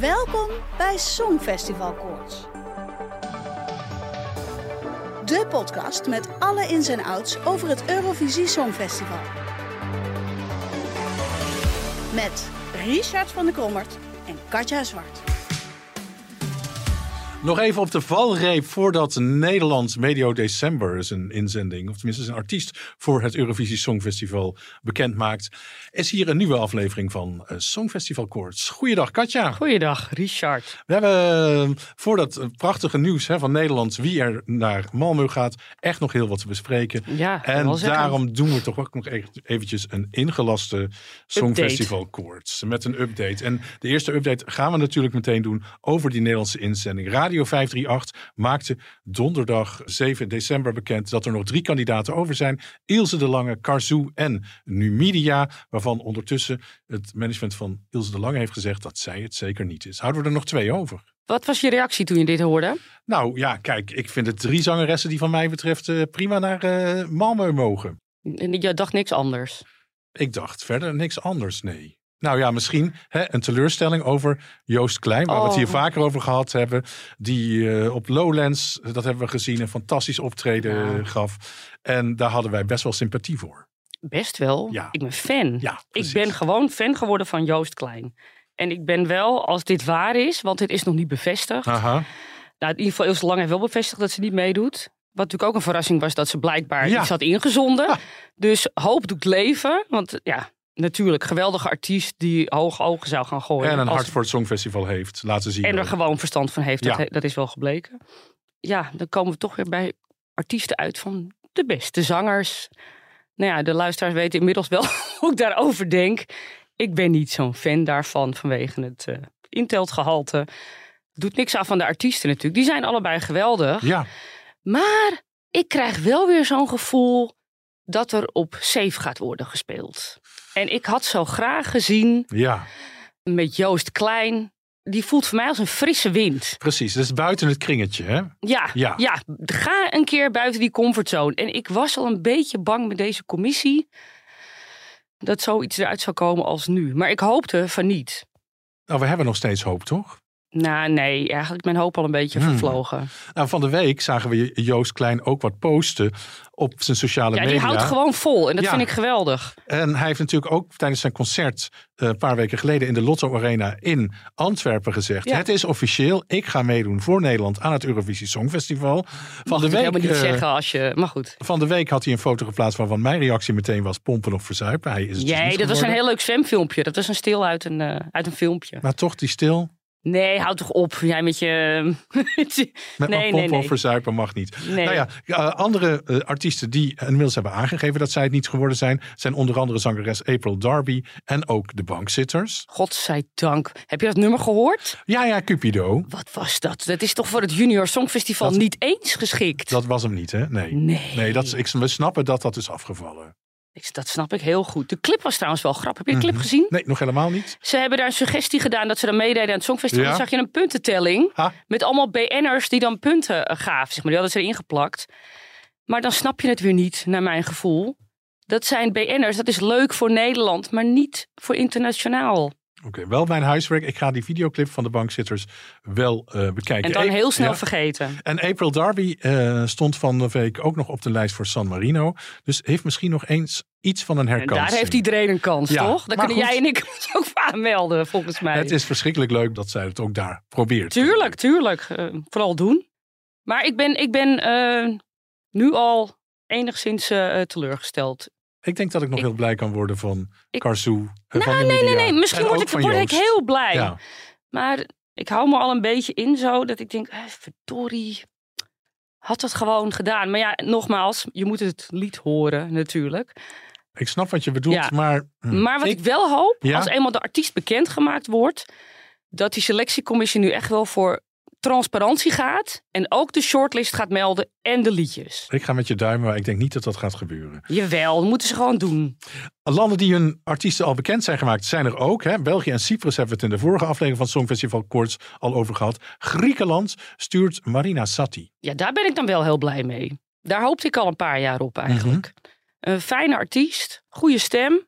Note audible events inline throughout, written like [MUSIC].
Welkom bij Songfestival Koorts. De podcast met alle ins en outs over het Eurovisie Songfestival. Met Richard van der Krommert en Katja Zwart. Nog even op de valreep voordat Nederland medio december zijn inzending, of tenminste zijn artiest voor het Eurovisie Songfestival bekend maakt, is hier een nieuwe aflevering van uh, Songfestival Koorts. Goeiedag Katja. Goeiedag Richard. We hebben uh, voor dat prachtige nieuws hè, van Nederland, wie er naar Malmö gaat, echt nog heel wat te bespreken. Ja, en daarom doen we toch ook nog eventjes een ingelaste Songfestival Koorts met een update. En de eerste update gaan we natuurlijk meteen doen over die Nederlandse inzending. Radio Radio 538 maakte donderdag 7 december bekend dat er nog drie kandidaten over zijn. Ilse de Lange, Carzou en Numidia. Waarvan ondertussen het management van Ilse de Lange heeft gezegd dat zij het zeker niet is. Houden we er nog twee over. Wat was je reactie toen je dit hoorde? Nou ja, kijk, ik vind het drie zangeressen die van mij betreft uh, prima naar uh, Malmö mogen. En je dacht niks anders? Ik dacht verder niks anders, nee. Nou ja, misschien hè, een teleurstelling over Joost Klein, waar we het hier oh. vaker over gehad hebben. Die uh, op Lowlands, dat hebben we gezien, een fantastisch optreden gaf. En daar hadden wij best wel sympathie voor. Best wel. Ja. Ik ben fan. Ja, ik ben gewoon fan geworden van Joost Klein. En ik ben wel, als dit waar is, want dit is nog niet bevestigd. Aha. Nou, in ieder geval Ilse Lang heeft wel bevestigd dat ze niet meedoet. Wat natuurlijk ook een verrassing was dat ze blijkbaar iets had ingezonden. Dus hoop doet leven. Want ja, natuurlijk geweldige artiest die hoge ogen zou gaan gooien. En een hart voor het Songfestival heeft laten zien. En er gewoon verstand van heeft, dat, dat is wel gebleken. Ja, dan komen we toch weer bij artiesten uit van de beste zangers. Nou ja, de luisteraars weten inmiddels wel [LAUGHS] hoe ik daarover denk. Ik ben niet zo'n fan daarvan vanwege het uh, inteltgehalte. Doet niks af van de artiesten natuurlijk. Die zijn allebei geweldig. Ja. Maar ik krijg wel weer zo'n gevoel dat er op safe gaat worden gespeeld. En ik had zo graag gezien ja. met Joost Klein. Die voelt voor mij als een frisse wind. Precies, dat is buiten het kringetje, hè? Ja, ja. ja, ga een keer buiten die comfortzone. En ik was al een beetje bang met deze commissie dat zoiets eruit zou komen als nu. Maar ik hoopte van niet. Nou, we hebben nog steeds hoop, toch? Nou, nee, eigenlijk mijn hoop al een beetje hmm. vervlogen. Nou, van de week zagen we Joost Klein ook wat posten op zijn sociale media. Ja, die houdt gewoon vol en dat vind ik geweldig. En hij heeft natuurlijk ook tijdens zijn concert uh, een paar weken geleden in de Lotto Arena in Antwerpen gezegd: Het is officieel, ik ga meedoen voor Nederland aan het Eurovisie Songfestival. Van de week. helemaal niet uh, zeggen als je. Maar goed. Van de week had hij een foto geplaatst waarvan mijn reactie meteen was: pompen of verzuipen. Hij is het dus nee, dat was een heel leuk zwemfilmpje. Dat was een stil uit een, uh, uit een filmpje. Maar toch, die stil. Nee, houd toch op. Jij met je. [LAUGHS] met nee, nee, nee. verzuipen mag niet. Nee. Nou ja, andere uh, artiesten die inmiddels hebben aangegeven dat zij het niet geworden zijn, zijn onder andere zangeres April Darby en ook de bankzitters. Godzijdank. Heb je dat nummer gehoord? Ja, ja, Cupido. Wat was dat? Dat is toch voor het Junior Songfestival dat, niet eens geschikt? Dat was hem niet, hè? Nee. Nee. nee dat, ik, we snappen dat dat is afgevallen. Dat snap ik heel goed. De clip was trouwens wel grappig. Heb je de clip mhm. gezien? Nee, nog helemaal niet. Ze hebben daar een suggestie gedaan dat ze dan meededen aan het Songfestival. Dan zag je een puntentelling met allemaal BN'ers die dan punten eh, gaven. Zeg maar. Die hadden ze erin geplakt. Maar dan snap je het weer niet, naar mijn gevoel. Dat zijn BN'ers, dat is leuk voor Nederland, maar niet voor internationaal. Oké, wel mijn huiswerk. Ik ga die videoclip van de bankzitters wel uh, bekijken. En dan heel snel vergeten. En April Darby uh, stond van de week ook nog op de lijst voor San Marino. Dus heeft misschien nog eens iets van een herkansing. En daar heeft iedereen een kans, toch? Dan kunnen jij en ik ons ook aanmelden, volgens mij. Het is verschrikkelijk leuk dat zij het ook daar probeert. Tuurlijk, tuurlijk. Uh, vooral doen. Maar ik ben, ik ben nu al enigszins teleurgesteld. Ik denk dat ik nog heel blij kan worden van Carzou. Nou, van nee, nee, nee. Misschien word ik, word ik heel blij. Ja. Maar ik hou me al een beetje in zo dat ik denk, eh, verdorie, had dat gewoon gedaan. Maar ja, nogmaals, je moet het lied horen natuurlijk. Ik snap wat je bedoelt, maar... Hm. Maar wat ik, wel hoop, als eenmaal de artiest bekendgemaakt wordt... dat die selectiecommissie nu echt wel voor transparantie gaat. En ook de shortlist gaat melden en de liedjes. Ik ga met je duimen, maar ik denk niet dat dat gaat gebeuren. Jawel, dat moeten ze gewoon doen. Landen die hun artiesten al bekend zijn gemaakt, zijn er ook. Hè? België en Cyprus hebben we het in de vorige aflevering van Songfestival Koorts al over gehad. Griekenland stuurt Marina Satti. Ja, daar ben ik dan wel heel blij mee. Daar hoopte ik al een paar jaar op eigenlijk. Mhm. Een fijne artiest, goede stem.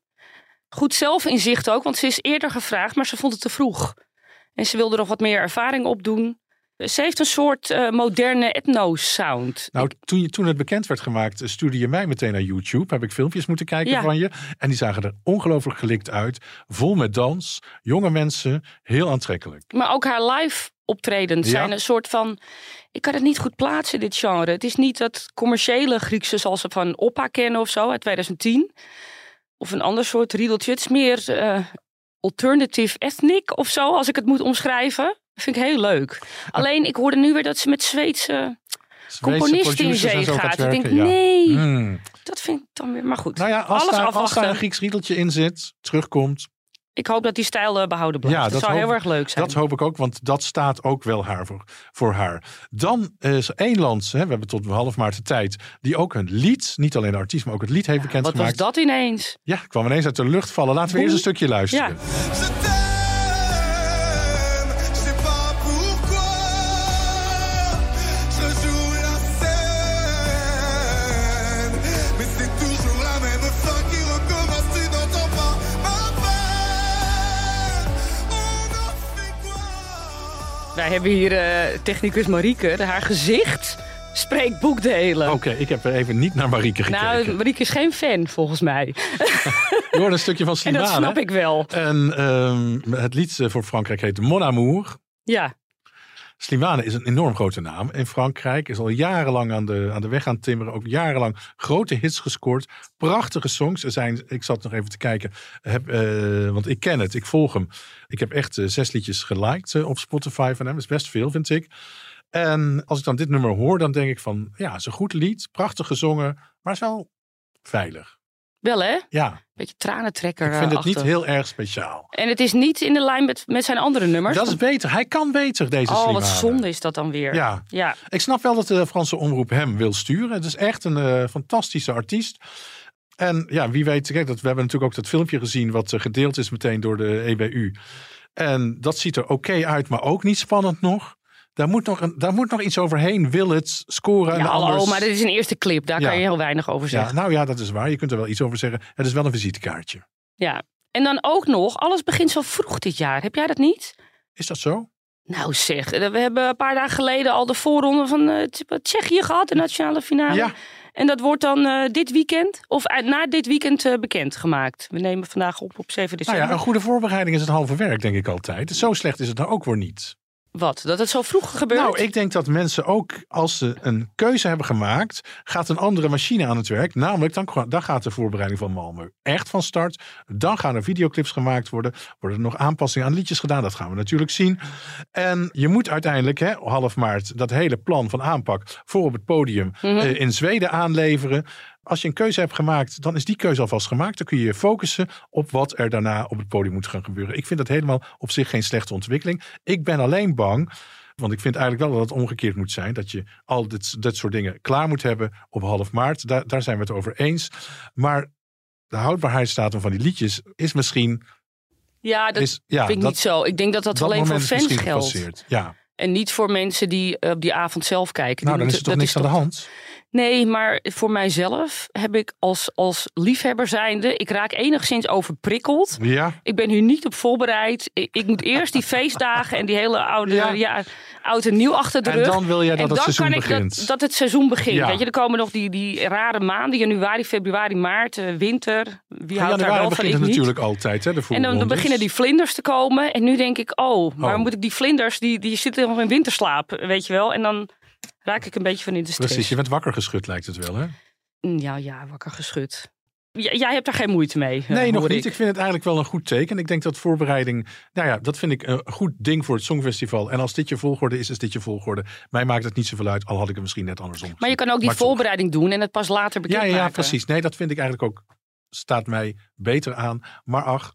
Goed zelfinzicht ook, want ze is eerder gevraagd, maar ze vond het te vroeg. En ze wilde nog wat meer ervaring opdoen. Ze heeft een soort uh, moderne ethno-sound. Nou, toen, toen het bekend werd gemaakt, eh, stuurde je mij meteen naar YouTube. Heb ik filmpjes moeten kijken van je. En die zagen er ongelooflijk gelikt uit. Vol met dans, jonge mensen, heel aantrekkelijk. Maar ook haar live optredens zijn een soort van... Ik kan het niet goed plaatsen, dit genre. Het is niet dat commerciële Griekse zoals ze van Oppa kennen of zo, uit 2010. Of een ander soort riedeltje. Het is meer uh, alternative ethnic of zo, als ik het moet omschrijven. Vind ik heel leuk. Alleen, ik hoorde nu weer dat ze met Zweedse, componisten in zee gaat. ik denk, nee, hmm. dat vind ik dan weer... Maar goed, nou ja, als alles daar, Als daar een Grieks riedeltje in zit, terugkomt... Ik hoop dat die stijl uh, behouden blijft. Ja, dat, zou heel erg leuk zijn. Dat hoop ik ook, want dat staat ook wel haar voor, voor haar. Dan is één land, hè, we hebben tot half maart de tijd, die ook een lied, niet alleen de artiest, maar ook het lied heeft ja, bekendgemaakt. Wat was dat ineens? Ja, kwam ineens uit de lucht vallen. Laten we eerst een stukje luisteren. Ja. Wij hebben hier uh, technicus Marieke. Haar gezicht spreekt boekdelen. Oké, ik heb er even niet naar Marieke gekeken. Nou, Marieke is geen fan, volgens mij. [LAUGHS] Je hoort een stukje van Slimane. En dat snap ik wel. En um, het lied voor Frankrijk heet Mon Amour. Ja. Slimane is een enorm grote naam in Frankrijk. Is al jarenlang aan de, aan de weg aan timmeren. Ook jarenlang grote hits gescoord. Prachtige songs. Er zijn, ik zat nog even te kijken. Heb, uh, want ik ken het. Ik volg hem. Ik heb echt uh, zes liedjes geliked uh, op Spotify van hem. Is best veel, vind ik. En als ik dan dit nummer hoor, dan denk ik van... Ja, het is een goed lied. Prachtig gezongen. Maar is wel veilig. Wel hè? Ja. Beetje tranentrekker. Ik vind het niet heel erg speciaal. En het is niet in de lijn met, met zijn andere nummers. Dat is beter. Hij kan beter, deze Oh, wat zonde is dat dan weer. Ja. ja. Ik snap wel dat de Franse omroep hem wil sturen. Het is echt een uh, fantastische artiest. En ja, wie weet, kijk, dat, we hebben natuurlijk ook dat filmpje gezien... wat uh, gedeeld is meteen door de EBU. En dat ziet er oké uit, maar ook niet spannend nog. Daar moet, nog een, daar moet nog iets overheen. Wil het scoren? Ja, en anders... maar dit is een eerste clip. Daar kan je heel weinig over zeggen. Ja, nou ja, dat is waar. Je kunt er wel iets over zeggen. Het is wel een visitekaartje. Ja, en dan ook nog, alles begint zo vroeg dit jaar. Heb jij dat niet? Is dat zo? Nou zeg, we hebben een paar dagen geleden al de voorronde van uh, Tsjechië gehad, de nationale finale. Ja. En dat wordt dan uh, dit weekend, of uh, na dit weekend bekendgemaakt. We nemen vandaag op op 7 december. Nou ja, een goede voorbereiding is het halve werk, denk ik altijd. Zo slecht is het nou ook weer niet. Wat? Dat het zo vroeg gebeurt? Nou, ik denk dat mensen ook als ze een keuze hebben gemaakt, gaat een andere machine aan het werk. Namelijk, dan, dan gaat de voorbereiding van Malmö echt van start. Dan gaan er videoclips gemaakt worden. Worden er nog aanpassingen aan liedjes gedaan. Dat gaan we natuurlijk zien. En je moet uiteindelijk, hè, half maart, dat hele plan van aanpak voor op het podium mhm. eh, in Zweden aanleveren als je een keuze hebt gemaakt, dan is die keuze alvast gemaakt. Dan kun je je focussen op wat er daarna op het podium moet gaan gebeuren. Ik vind dat helemaal op zich geen slechte ontwikkeling. Ik ben alleen bang. Want ik vind eigenlijk wel dat het omgekeerd moet zijn. Dat je al dit, soort dingen klaar moet hebben op half maart. Daar, daar zijn we het over eens. Maar de houdbaarheidsdatum van die liedjes is misschien. Ja, dat is, ja, vind ik niet zo. Ik denk dat dat, alleen voor fans geldt. Ja. En niet voor mensen die op die avond zelf kijken. Nou, dan is er toch niks aan de hand? Nee, maar voor mijzelf heb ik als, als liefhebber zijnde, ik raak enigszins overprikkeld. Ja. Ik ben hier niet op voorbereid. Ik, ik moet eerst die [LAUGHS] feestdagen en die hele oude, ja. ja oud en nieuw achter de rug. En dan wil jij dat het seizoen begint. Dat, dat, het seizoen begint. Weet je, er komen nog die, die rare maanden, januari, februari, maart, uh, winter. Wie houdt daar wel begint het natuurlijk altijd. Hè, de en dan, dan, beginnen die vlinders te komen. En nu denk ik, oh, maar oh. moet ik die vlinders, die, die zitten nog in winterslaap, weet je wel. En dan raak ik een beetje van in de stress. Precies, je bent wakker geschud lijkt het wel hè? Mm, ja, ja, wakker geschud. jij hebt daar geen moeite mee. Eh, nee, nog niet. Ik. vind het eigenlijk wel een goed teken. Ik denk dat voorbereiding, nou ja, dat vind ik een goed ding voor het Songfestival. En als dit je volgorde is, is dit je volgorde. Mij maakt het niet zoveel uit, al had ik het misschien net andersom. Maar je kan ook die voorbereiding doen en het pas later bekend ja, ja, precies. Nee, dat vind ik eigenlijk ook staat mij beter aan. Maar ach,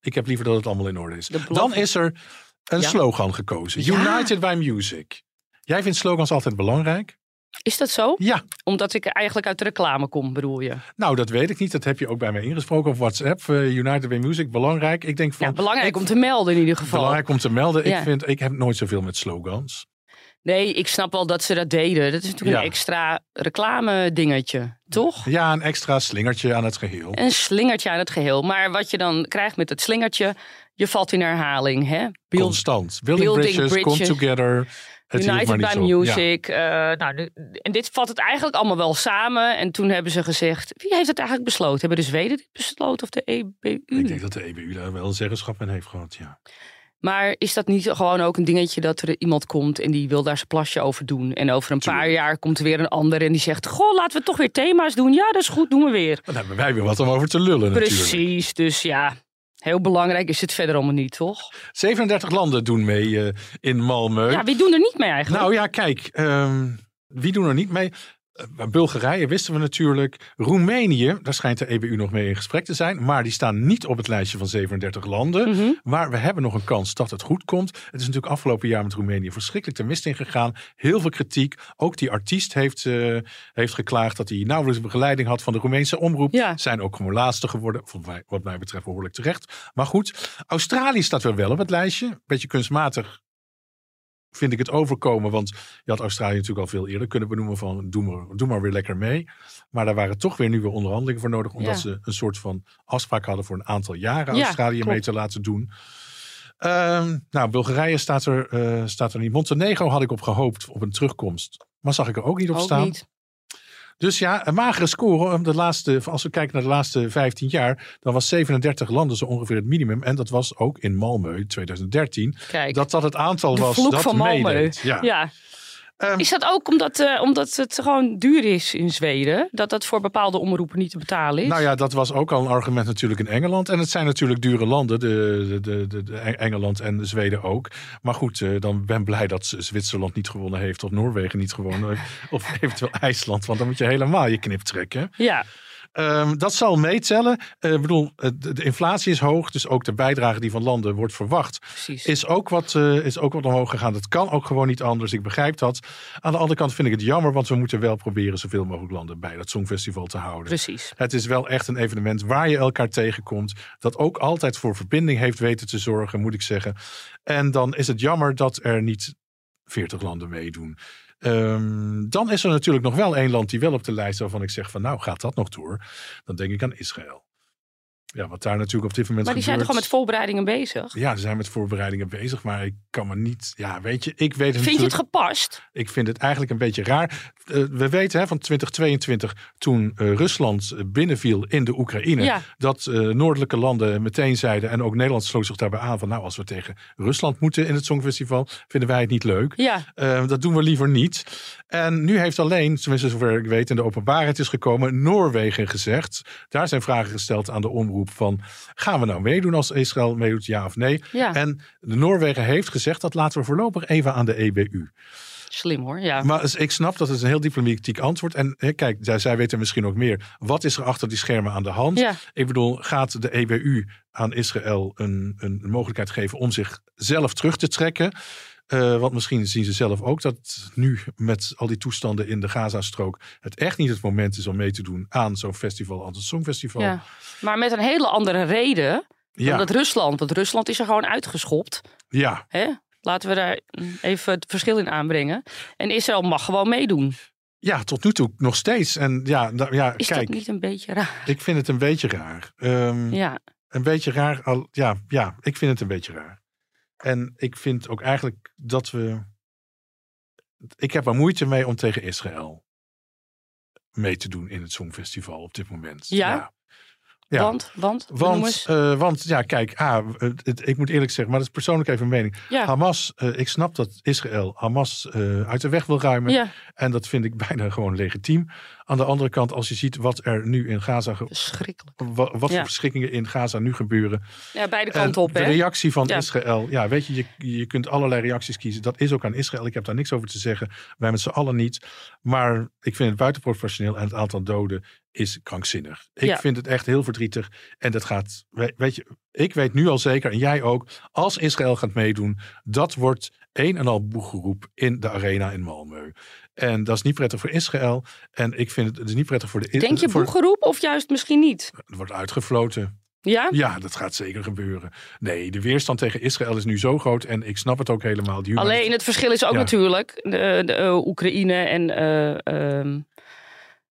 ik heb liever dat het allemaal in orde is. Dan is er een slogan gekozen. United by Music. Jij vindt slogans altijd belangrijk? Is dat zo? Ja. Omdat ik eigenlijk uit de reclame kom, bedoel je? Nou, dat weet ik niet. Dat heb je ook bij mij ingesproken op WhatsApp. Uh, United Way Music, belangrijk. Ik denk van, ja, belangrijk om te melden in ieder geval. Belangrijk om te melden. Ik, vind, ik heb nooit zoveel met slogans. Nee, ik snap wel dat ze dat deden. Dat is natuurlijk een extra reclame dingetje, toch? Ja, een extra slingertje aan het geheel. Een slingertje aan het geheel. Maar wat je dan krijgt met het slingertje, je valt in herhaling. Hè? Constant. Building, building bridges, bridges, come together. United by Music. Uh, nou, en dit vat het eigenlijk allemaal wel samen. En toen hebben ze gezegd, wie heeft het eigenlijk besloten? Hebben de Zweden dit besloten of de EBU? Ik denk dat de EBU daar wel zeggenschap in heeft gehad, ja. Maar is dat niet gewoon ook een dingetje dat er iemand komt en die wil daar zijn plasje over doen? En over een paar jaar komt er weer een ander en die zegt: Goh, laten we toch weer thema's doen. Ja, dat is goed, doen we weer. Dan hebben wij weer wat om over te lullen. Precies, dus ja, Heel belangrijk is het verder allemaal niet, toch? 37 landen doen mee uh, in Malmö. Ja, wie doen er niet mee eigenlijk? Nou ja, kijk, um, wie doen er niet mee? Eh, Bulgarije wisten we natuurlijk. Roemenië, daar schijnt de EBU nog mee in gesprek te zijn. Maar die staan niet op het lijstje van 37 landen. Mm Maar we hebben nog een kans dat het goed komt. Het is natuurlijk afgelopen jaar met Roemenië verschrikkelijk de mist ingegaan. Heel veel kritiek. Ook die artiest heeft, uh, heeft geklaagd dat hij nauwelijks begeleiding had van de Roemeense omroep. Ja. Zijn ook gewoon laatste geworden. Wat mij betreft behoorlijk terecht. Maar goed, Australië staat wel wel op het lijstje. Beetje kunstmatig vind ik het overkomen. Want je had Australië natuurlijk al veel eerder kunnen benoemen van doe maar, doe maar weer lekker mee. Maar daar waren toch weer nieuwe onderhandelingen voor nodig. Omdat ze een soort van afspraak hadden voor een aantal jaren Australië mee te laten doen. Ehm, nou, Bulgarije staat er, uh, staat er niet. Montenegro had ik op gehoopt op een terugkomst. Maar zag ik er ook niet op staan. Niet. Dus ja, een magere score. De laatste, als we kijken naar de laatste 15 jaar, dan was 37 landen zo ongeveer het minimum. En dat was ook in Malmö 2013. Kijk, dat dat het aantal was dat van Malmö. Ja. ja. Ehm, is dat ook omdat, uh, omdat het gewoon duur is in Zweden? Dat dat voor bepaalde omroepen niet te betalen is? Nou ja, dat was ook al een argument natuurlijk in Engeland. En het zijn natuurlijk dure landen, de, de, de, de Engeland en Zweden ook. Maar goed, uh, dan ben blij dat Zwitserland niet gewonnen heeft. Of Noorwegen niet gewonnen heeft. [LAUGHS] Of eventueel IJsland. Want dan moet je helemaal je knip trekken. Ja. Um, dat zal meetellen. Uh, ik bedoel, de, inflatie is hoog, dus ook de bijdrage die van landen wordt verwacht, is ook, wat, uh, is ook wat omhoog gegaan. Dat kan ook gewoon niet anders. Ik begrijp dat. Aan de andere kant vind ik het jammer, want we moeten wel proberen zoveel mogelijk landen bij dat Songfestival te houden. Precies. Het is wel echt een evenement waar je elkaar tegenkomt, dat ook altijd voor verbinding heeft weten te zorgen, moet ik zeggen. En dan is het jammer dat er niet 40 landen meedoen. Um, dan is er natuurlijk nog wel één land die wel op de lijst waarvan ik zeg van nou gaat dat nog door. Dan denk ik aan Israël. Ja, wat daar natuurlijk op dit moment Maar die zijn toch al met voorbereidingen bezig? Ja, ze zijn met voorbereidingen bezig. Maar ik kan me niet... Ja, weet je, ik weet het Vind je het gepast? Ik vind het eigenlijk een beetje raar. Uh, we weten hè, van 2022, toen uh, Rusland binnenviel in de Oekraïne... Ja. dat uh, noordelijke landen meteen zeiden... en ook Nederland sloot zich daarbij aan van... nou, als we tegen Rusland moeten in het Songfestival... vinden wij het niet leuk. Ja. dat doen we liever niet. En nu heeft alleen, tenminste zover ik weet... in de openbaarheid is gekomen, Noorwegen gezegd... daar zijn vragen gesteld aan de omroep van gaan we nou meedoen als Israël meedoet, ja of nee? Ja. En de Noorwegen heeft gezegd dat laten we voorlopig even aan de EBU. Slim hoor, ja. Maar ik snap dat het een heel diplomatiek antwoord. En hè, kijk, zij, zij weten misschien ook meer. Wat is er achter die schermen aan de hand? Ja. Ik bedoel, gaat de EBU aan Israël een, een mogelijkheid geven om zichzelf terug te trekken? Uh, want misschien zien ze zelf ook dat nu met al die toestanden in de Gazastrook het echt niet het moment is om mee te doen aan zo'n festival als het Songfestival. Ja, maar met een hele andere reden dan ja. dat Rusland. Want Rusland is er gewoon uitgeschopt. Ja. Hè? Laten we daar even het verschil in aanbrengen. En Israël mag gewoon meedoen. Ja, tot nu toe nog steeds. En ja, ja is kijk, dat niet een beetje raar? Ik vind het een beetje raar. Um, ja. Een beetje raar. Al, ja, ja, ik vind het een beetje raar. En ik vind ook eigenlijk dat we. Ik heb er moeite mee om tegen Israël mee te doen in het Songfestival op dit moment. Ja. ja. Want, want, want, uh, want ja, kijk, ah, het, ik moet eerlijk zeggen, maar dat is persoonlijk even een mening. Ja. Hamas, uh, ik snap dat Israël Hamas uh, uit de weg wil ruimen. Ja. En dat vind ik [LAUGHS] bijna gewoon legitiem. Aan de andere kant, als je ziet wat er nu in Gaza... Wat, wat voor verschrikkingen in Gaza nu gebeuren. Ja, beide kanten op. De reactie van Israël. Ja, weet je, je, je kunt allerlei reacties kiezen. Dat is ook aan Israël. Ik heb daar niks over te zeggen. Wij met z'n allen niet. Maar ik vind het buitenproportioneel. En het aantal doden is krankzinnig. Ik vind het echt heel verdrietig. En dat gaat, weet je, ik weet nu al zeker, en jij ook, als Israël gaat meedoen, dat wordt een en al boegeroep in de arena in Malmö. En dat is niet prettig voor Israël. En ik vind het, het is niet prettig voor de... Denk je voor, boegeroep of juist misschien niet? Het wordt uitgefloten. Ja? Ja, dat gaat zeker gebeuren. Nee, de weerstand tegen Israël is nu zo groot en ik snap het ook helemaal. Alleen het verschil is ook natuurlijk de, de uh, Oekraïne en, uh, um,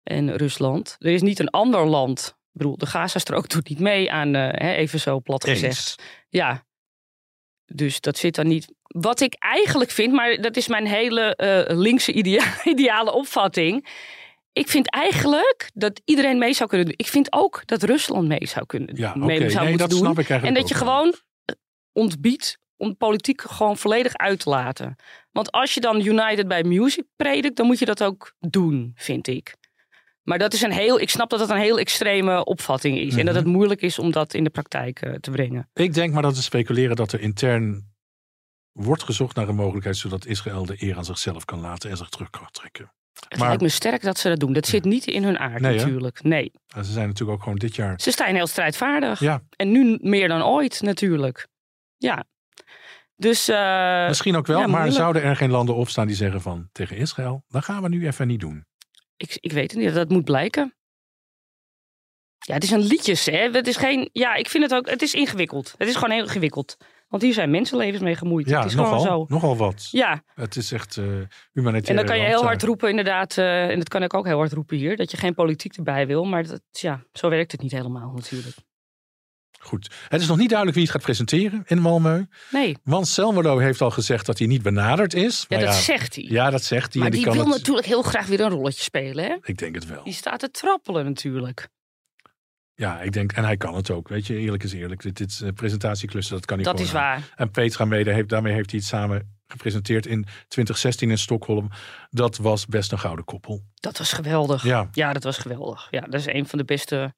en Rusland. Er is niet een ander land. Ik bedoel, de Gazastrook [LAUGHS] doet niet mee aan, uh, hè, even zo plat gezegd. Ja, dus dat zit dan niet. Wat ik eigenlijk vind, maar dat is mijn hele uh, linkse idea [LAUGHS] ideale opvatting. Ik vind eigenlijk dat iedereen mee zou kunnen doen. Ik vind ook dat Rusland mee zou kunnen ja, mee okay. zou nee, moeten dat doen. Snap ik en dat je gewoon eh, ontbiedt om politiek gewoon volledig uit te laten. Want als je dan United by Music predikt, dan moet je dat ook doen, vind ik. Maar dat is een heel, ik snap dat dat een heel extreme opvatting is. En dat het Mhm. moeilijk is om dat in de praktijk uh, te brengen. Ik denk maar dat we speculeren dat er intern wordt gezocht naar een mogelijkheid zodat Israël de eer aan zichzelf kan laten en zich terug kan trekken. Het maar, lijkt me sterk dat ze dat doen. Dat zit niet in hun aard nee, natuurlijk. Nee. Ze zijn natuurlijk ook gewoon dit jaar. Ze staan heel strijdvaardig. Ja. En nu meer dan ooit natuurlijk. Ja. Dus, uh, Misschien ook wel, ja, maar zouden er geen landen opstaan die zeggen van tegen Israël, dat gaan we nu even niet doen. Ik, ik weet het niet, dat moet blijken. Ja, het is een liedjes, hè. Het is geen, ja, ik vind het ook, het is ingewikkeld. Het is gewoon heel ingewikkeld. Want hier zijn mensenlevens mee gemoeid. Ja, het is nogal, gewoon zo. nogal wat. Ja. Het is echt uh, humanitair. En dan kan je heel hard roepen, inderdaad. Uh, en dat kan ik ook heel hard roepen hier. Dat je geen politiek erbij wil. Maar dat, ja, zo werkt het niet helemaal natuurlijk. Goed. Het is nog niet duidelijk wie het gaat presenteren in Malmö. Nee. Want Selmado heeft al gezegd dat hij niet benaderd is. Ja, dat ja, zegt hij. Ja, dat zegt hij. Maar en die, die wil natuurlijk heel graag weer een rolletje spelen, hè? Ik denk het wel. Die staat te trappelen natuurlijk. Ja, ik denk, en hij kan het ook. Weet je, eerlijk is eerlijk. Dit, dit uh, presentatieklussen, dat kan hij dat gewoon. is waar. En Petra Mede, heeft, daarmee heeft hij het samen gepresenteerd in 2016 in Stockholm. Dat was best een gouden koppel. Dat was geweldig. Ja, ja dat was geweldig. Ja, dat is een van de beste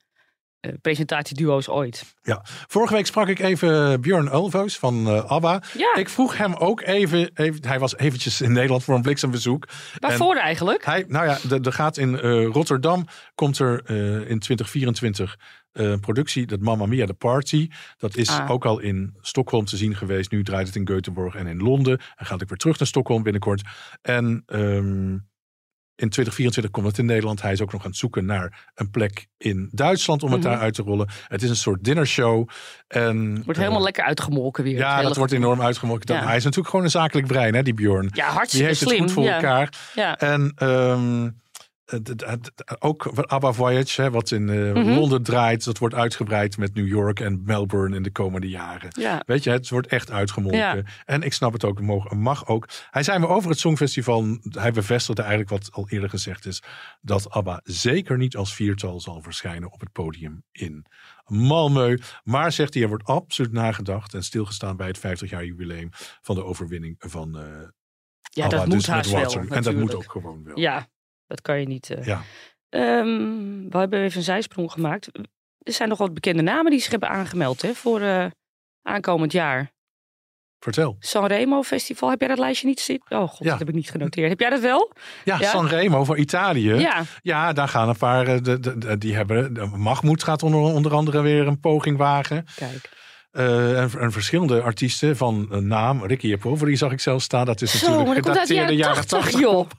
presentatieduo's ooit. Ja, vorige week sprak ik even Björn Ulvaeus van uh, ABBA. Ja. Ik vroeg hem ook even, even, hij was eventjes in Nederland voor een bliksembezoek. Waarvoor en eigenlijk? Hij, nou ja, er gaat in uh, Rotterdam, komt er in 2024 een productie, dat Mamma Mia, The Party. Dat is Ah. ook al in Stockholm te zien geweest. Nu draait het in Göteborg en in Londen. En gaat ik weer terug naar Stockholm binnenkort. En... Um, in 2024 komt het in Nederland. Hij is ook nog aan het zoeken naar een plek in Duitsland om het Mhm. daar uit te rollen. Het is een soort dinnershow. En, Wordt helemaal uh, lekker uitgemolken weer. Ja, dat wordt enorm uitgemolken. Ja. Hij is natuurlijk gewoon een zakelijk brein, hè, die Bjorn. Ja, hartstikke Die heeft slim. het goed voor ja. elkaar. Ja. En um, ook ABBA Voyage, hè, wat in uh. Londen draait, dat wordt uitgebreid met New York en Melbourne in de komende jaren. Ja. Weet je, het wordt echt uitgemolken. Ja. En ik snap het ook, mag, mag ook. Hij zei me over het Songfestival, hij bevestigde eigenlijk wat al eerder gezegd is, dat ABBA zeker niet als viertal zal verschijnen op het podium in Malmö. Maar zegt hij, er wordt absoluut nagedacht en stilgestaan bij het 50 jaar jubileum van de overwinning van uh, ja, ABBA, dat dus moet haast wel. En dat moet ook gewoon wel. Ja, dat kan je niet. Uh... Ja. Um, we hebben even een zijsprong gemaakt. Er zijn nog wat bekende namen die zich hebben aangemeld hè, voor uh, aankomend jaar. Vertel. Sanremo Festival, heb jij dat lijstje niet zitten? Oh god, Ja. dat heb ik niet genoteerd. Heb jij dat wel? Ja, Ja? Sanremo voor Italië. Ja. Ja, daar gaan een paar. eh, De, die hebben. Mahmoud gaat onder, onder andere weer een poging wagen. Kijk. Eh, en, en verschillende artiesten van een naam. Ricky Poveri zag ik zelf staan. Dat is Zo, natuurlijk de gedateerde jaren 80, joh. [LAUGHS]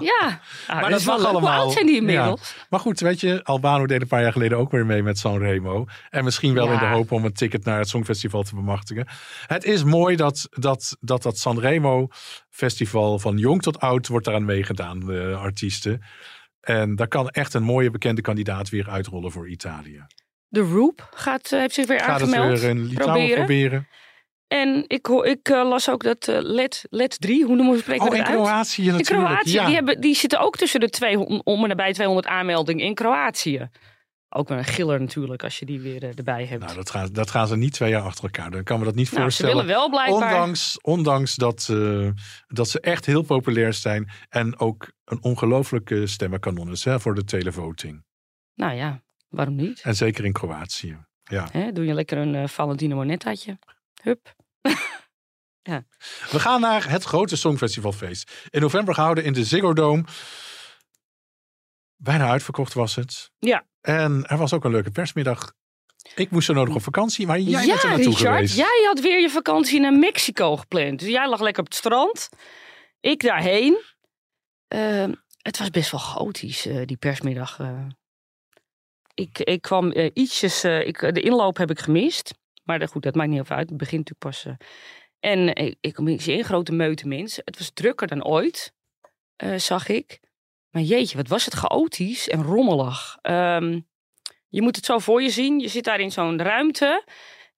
Ja. Ah, Maar dat mag. Hoe allemaal. oud zijn die inmiddels? Maar goed, weet je, Albano deed een paar jaar geleden ook weer mee met Sanremo. En misschien wel Ja. in de hoop om een ticket naar het Songfestival te bemachtigen. Het is mooi dat dat, dat, dat Sanremo festival van jong tot oud wordt daaraan meegedaan, de artiesten. En daar kan echt een mooie bekende kandidaat weer uitrollen voor Italië. De Roop gaat, eh, heeft zich weer Gaat het aangemeld. weer in Litouwen proberen? En ik, ik eh, las ook dat eh LED, LED 3, hoe noemen we spreken Oh, in uit? Kroatië In natuurlijk. Kroatië, ja. die, hebben, die zitten ook tussen de 200, om en nabij 200 aanmeldingen in Kroatië. Ook een giller natuurlijk, als je die weer erbij hebt. Nou, dat gaan, dat gaan ze niet twee jaar achter elkaar. Dan kan me dat niet Nou, ze voorstellen. willen wel blijkbaar. Ondanks, ondanks dat, dat ze echt heel populair zijn. En ook een ongelooflijke stemmenkanon is hè, voor de televoting. Nou ja, waarom niet? En zeker in Kroatië. Ja. Hè, doe je lekker een uh, Valentino Monettaatje. Hup. [LAUGHS] ja. We gaan naar het grote Songfestivalfeest. In november gehouden in de Ziggo Dome. Bijna uitverkocht was het. Ja. En er was ook een leuke persmiddag. Ik moest zo nodig op vakantie, maar jij ja, bent er naartoe Richard, geweest. jij had weer je vakantie naar Mexico gepland. Dus jij lag lekker op het strand. Ik daarheen. Uh, het was best wel chaotisch, uh, die persmiddag. Uh. Ik, ik kwam uh, ietsjes... ik, de inloop heb ik gemist. Maar goed, dat maakt niet even uit. Het begint natuurlijk pas... en ik, ik kom in grote meute mensen. Het was drukker dan ooit, zag ik. Maar jeetje, wat was het chaotisch en rommelig. Um, je moet het zo voor je zien. Je zit daar in zo'n ruimte.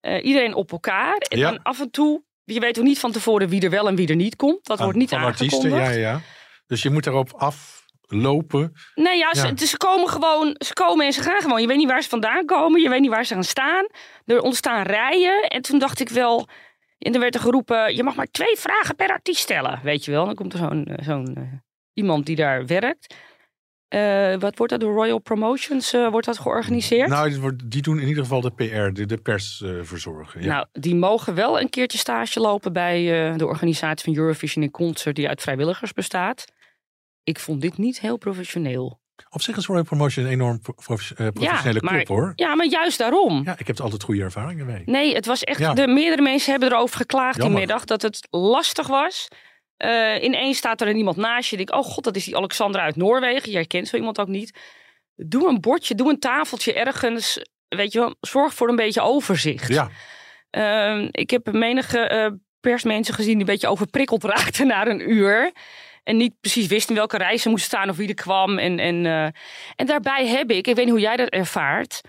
Iedereen op elkaar. En ja. dan af en toe. Je weet ook niet van tevoren wie er wel en wie er niet komt. Dat wordt niet aangekondigd. artiesten, ja, ja. Dus je moet erop aflopen. Nee, ja, ja. Ze, ze, komen gewoon. Ze komen en ze gaan gewoon. Je weet niet waar ze vandaan komen. Je weet niet waar ze gaan staan. Er ontstaan rijen. En toen dacht ik wel. En er werd er geroepen: je mag maar twee vragen per artiest stellen. Weet je wel. Dan komt er zo'n eh, zo'n uh, iemand die daar werkt. Uh, wat wordt dat? De Royal Promotions uh, wordt dat georganiseerd? Nou, die doen in ieder geval de PR, de, de pers uh, verzorgen. Ja. Nou, die mogen wel een keertje stage lopen bij de organisatie van Eurovision in Concert, die uit vrijwilligers bestaat. Ik vond dit niet heel professioneel. Op zich is Royal Promotion een enorm professionele ja, club hoor. Ja, maar juist daarom. Ja, ik heb altijd goede ervaringen mee. Nee, het was echt. Ja. De meerdere mensen hebben erover geklaagd Jammer. die middag dat het lastig was. Uh, ineens staat er iemand naast je. Ik denk, oh god, dat is die Alexandra uit Noorwegen. Jij kent zo iemand ook niet. Doe een bordje, doe een tafeltje ergens. Weet je wel, zorg voor een beetje overzicht. Ja. Uh, ik heb menige uh, persmensen gezien die een beetje overprikkeld [LAUGHS] raakten na een uur. En niet precies wisten in welke reis ze moesten staan of wie er kwam. En, en, uh, en daarbij heb ik, ik weet niet hoe jij dat ervaart.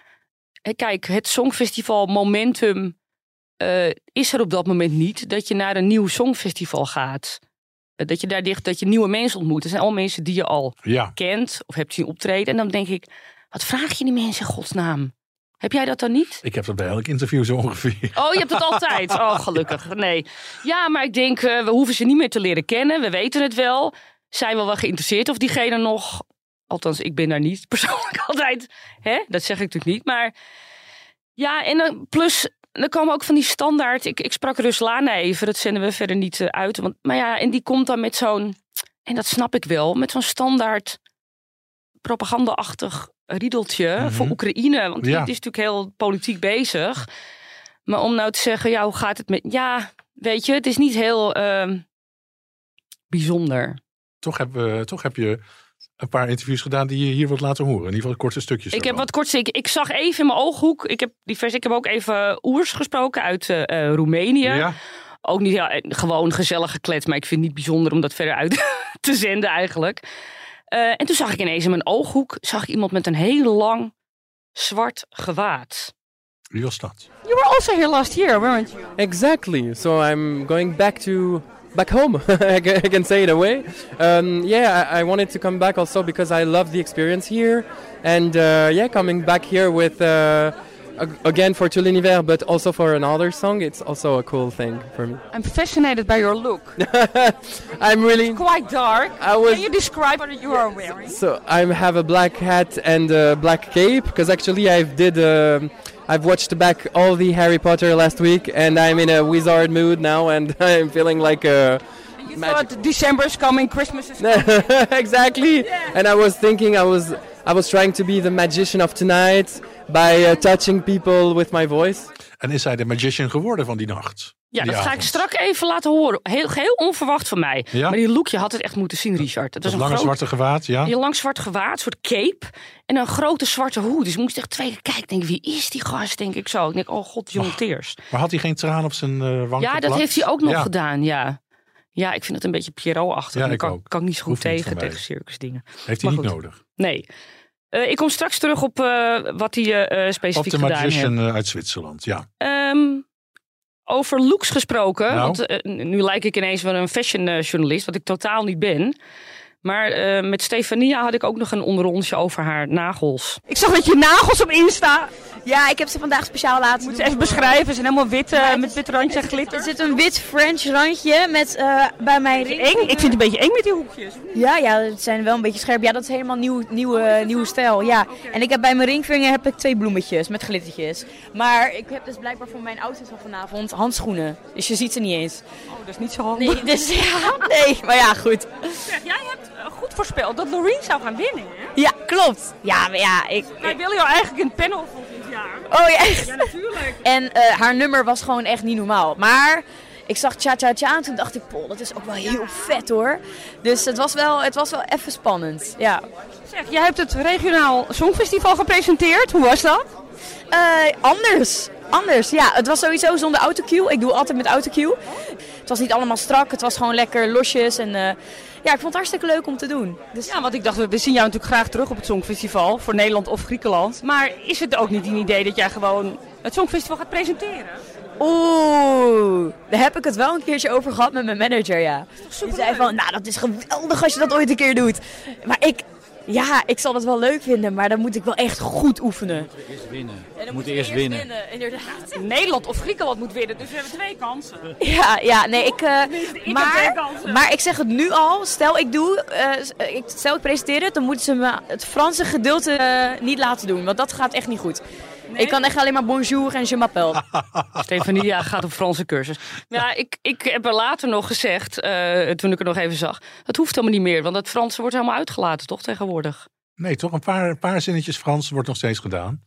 Kijk, het Songfestival Momentum is er op dat moment niet. Dat je naar een nieuw Songfestival gaat. Dat je daar dicht, dat je nieuwe mensen ontmoet. Dat zijn al mensen die je al kent of hebt zien optreden. En dan denk ik, wat vraag je die mensen in godsnaam? Heb jij dat dan niet? Ik heb dat bij elk interview zo ongeveer. Oh, je hebt het altijd? [LAUGHS] Oh, gelukkig. Nee. Ja, maar ik denk, uh, we hoeven ze niet meer te leren kennen. We weten het wel. Zijn we wel geïnteresseerd of diegene nog... Althans, ik ben daar niet [LAUGHS] persoonlijk altijd. Hè? Dat zeg ik natuurlijk niet. Maar ja, en dan plus er komen ook van die standaard. Ik, ik sprak Ruslana even, dat zenden we verder niet eh, uit. Want, maar ja, en die komt dan met zo'n. En dat snap ik wel, met zo'n standaard propaganda-achtig riedeltje mhm. voor Oekraïne. Want die, is natuurlijk heel politiek bezig. Maar om nou te zeggen, ja, hoe gaat het met. Ja, weet je, het is niet heel uh, bijzonder. Toch heb, uh, toch heb je een paar interviews gedaan die je hier wilt laten horen. In ieder geval korte stukjes. Ik heb wat korte. Ik, ik zag even in mijn ooghoek. Ik heb, divers, ik heb ook even Oers gesproken uit uh, Roemenië. Ja. Ook niet ja, gewoon gezellig gekletst, maar ik vind het niet bijzonder om dat verder uit [LAUGHS] te zenden eigenlijk. Uh, en toen zag ik ineens in mijn ooghoek zag ik iemand met een heel lang zwart gewaad. Wie was dat? You were also here last year, weren't you? Exactly. So I'm going back to back home. [LAUGHS] I can say it away. Um, yeah, I, I, wanted to come back also because I love the experience here, and uh, yeah, coming back here with uh, again for Tout l'univers, but also for another song, it's also a cool thing for me. I'm fascinated by your look. [LAUGHS] I'm really it's quite dark. I was, Can you describe what you are wearing? So I have a black hat and a black cape because actually I've did. Um, I've watched back all the Harry Potter last week, and I'm in a wizard mood now, and [LAUGHS] I'm feeling like a. You magic. thought December is coming, Christmas is coming. [LAUGHS] exactly, yeah. and I was thinking I was I was trying to be the magician of tonight by uh, touching people with my voice. En is hij de magician geworden van die nacht? Ja, dat ga ik straks even laten horen. Heel, heel onverwacht van mij. Ja? Maar die look, je had het echt moeten zien, Richard. Het was een lange zwarte gewaad, ja. Een lang zwart gewaad, een soort cape. En een grote zwarte hoed. Dus ik moest echt twee keer kijken. Denk, wie is die gast, denk ik zo. Ik denk, oh god, John Teers. Maar had hij geen traan op zijn uh, wang Ja, dat heeft hij ook nog gedaan, ja. Ja, ik vind het een beetje Pierrot-achtig. Ja, ik kan, kan ik niet zo goed tegen, tegen circusdingen. Heeft hij niet nodig? Nee. Uh, ik kom straks terug op uh, wat hij uh, specifiek gedaan heeft. Op de magician uit Zwitserland, ja. Um, over looks gesproken. Nou. Want uh, nu lijk ik ineens wel een fashionjournalist, wat ik totaal niet ben. Maar uh, met Stefania had ik ook nog een onderrondje over haar nagels. Ik zag dat je nagels op Insta. Ja, ik heb ze vandaag speciaal laten Moet ze even beschrijven. Ze zijn helemaal wit uh, met wit randje en glitter. Er zit een wit French randje met uh, bij mijn ring. Eng? Ik vind het een beetje eng met die hoekjes. Ja, ja, het zijn wel een beetje scherp. Ja, dat is helemaal nieuw, nieuwe, nieuwe stijl. Ja. En ik heb bij mijn ringvinger heb ik twee bloemetjes met glittertjes. Maar ik heb dus blijkbaar voor mijn outfit van vanavond handschoenen. Dus je ziet ze niet eens. Oh, dat is niet zo handig. Nee, dus ja, nee. Maar ja, goed. Jij hebt goed voorspeld dat Loreen zou gaan winnen, hè? Ja, klopt. Ja, maar ja, ik... Wij willen jou eigenlijk in het panel volgend jaar. Oh ja, echt? Ja, natuurlijk. En uh, haar nummer was gewoon echt niet normaal. Maar ik zag Cha Cha Cha en toen dacht ik, pol, dat is ook wel heel vet hoor. Dus het was wel, het was wel even spannend, ja. Zeg, jij hebt het regionaal songfestival gepresenteerd. Hoe was dat? Uh, anders. Anders, ja. Het was sowieso zonder autocue. Ik doe altijd met autocue. Het was niet allemaal strak. Het was gewoon lekker losjes en... Uh, ja, ik vond het hartstikke leuk om te doen. Dus... Ja, want ik dacht, we zien jou natuurlijk graag terug op het Songfestival. Voor Nederland of Griekenland. Maar is het ook niet een idee dat jij gewoon het Songfestival gaat presenteren? Oeh, daar heb ik het wel een keertje over gehad met mijn manager, ja. Die zei van, nou dat is geweldig als je dat ooit een keer doet. Maar ik, ja, ik zal het wel leuk vinden, maar dan moet ik wel echt goed oefenen. Je moet eerst winnen. Ja, moet eerst winnen. winnen. Inderdaad. [LAUGHS] Nederland of Griekenland moet winnen, dus we hebben twee kansen. Ja, ja nee, ik. Uh, ik maar, maar ik zeg het nu al. Stel ik doe, uh, ik, stel ik presenteer het, dan moeten ze me het Franse gedeelte uh, niet laten doen, want dat gaat echt niet goed. Ik kan echt alleen maar bonjour en je m'appelle. [LAUGHS] Stefania gaat op Franse cursus. Ja, ik, ik heb er later nog gezegd, uh, toen ik er nog even zag. Het hoeft helemaal niet meer, want het Franse wordt helemaal uitgelaten, toch tegenwoordig? Nee, toch? Een paar, een paar zinnetjes Frans wordt nog steeds gedaan.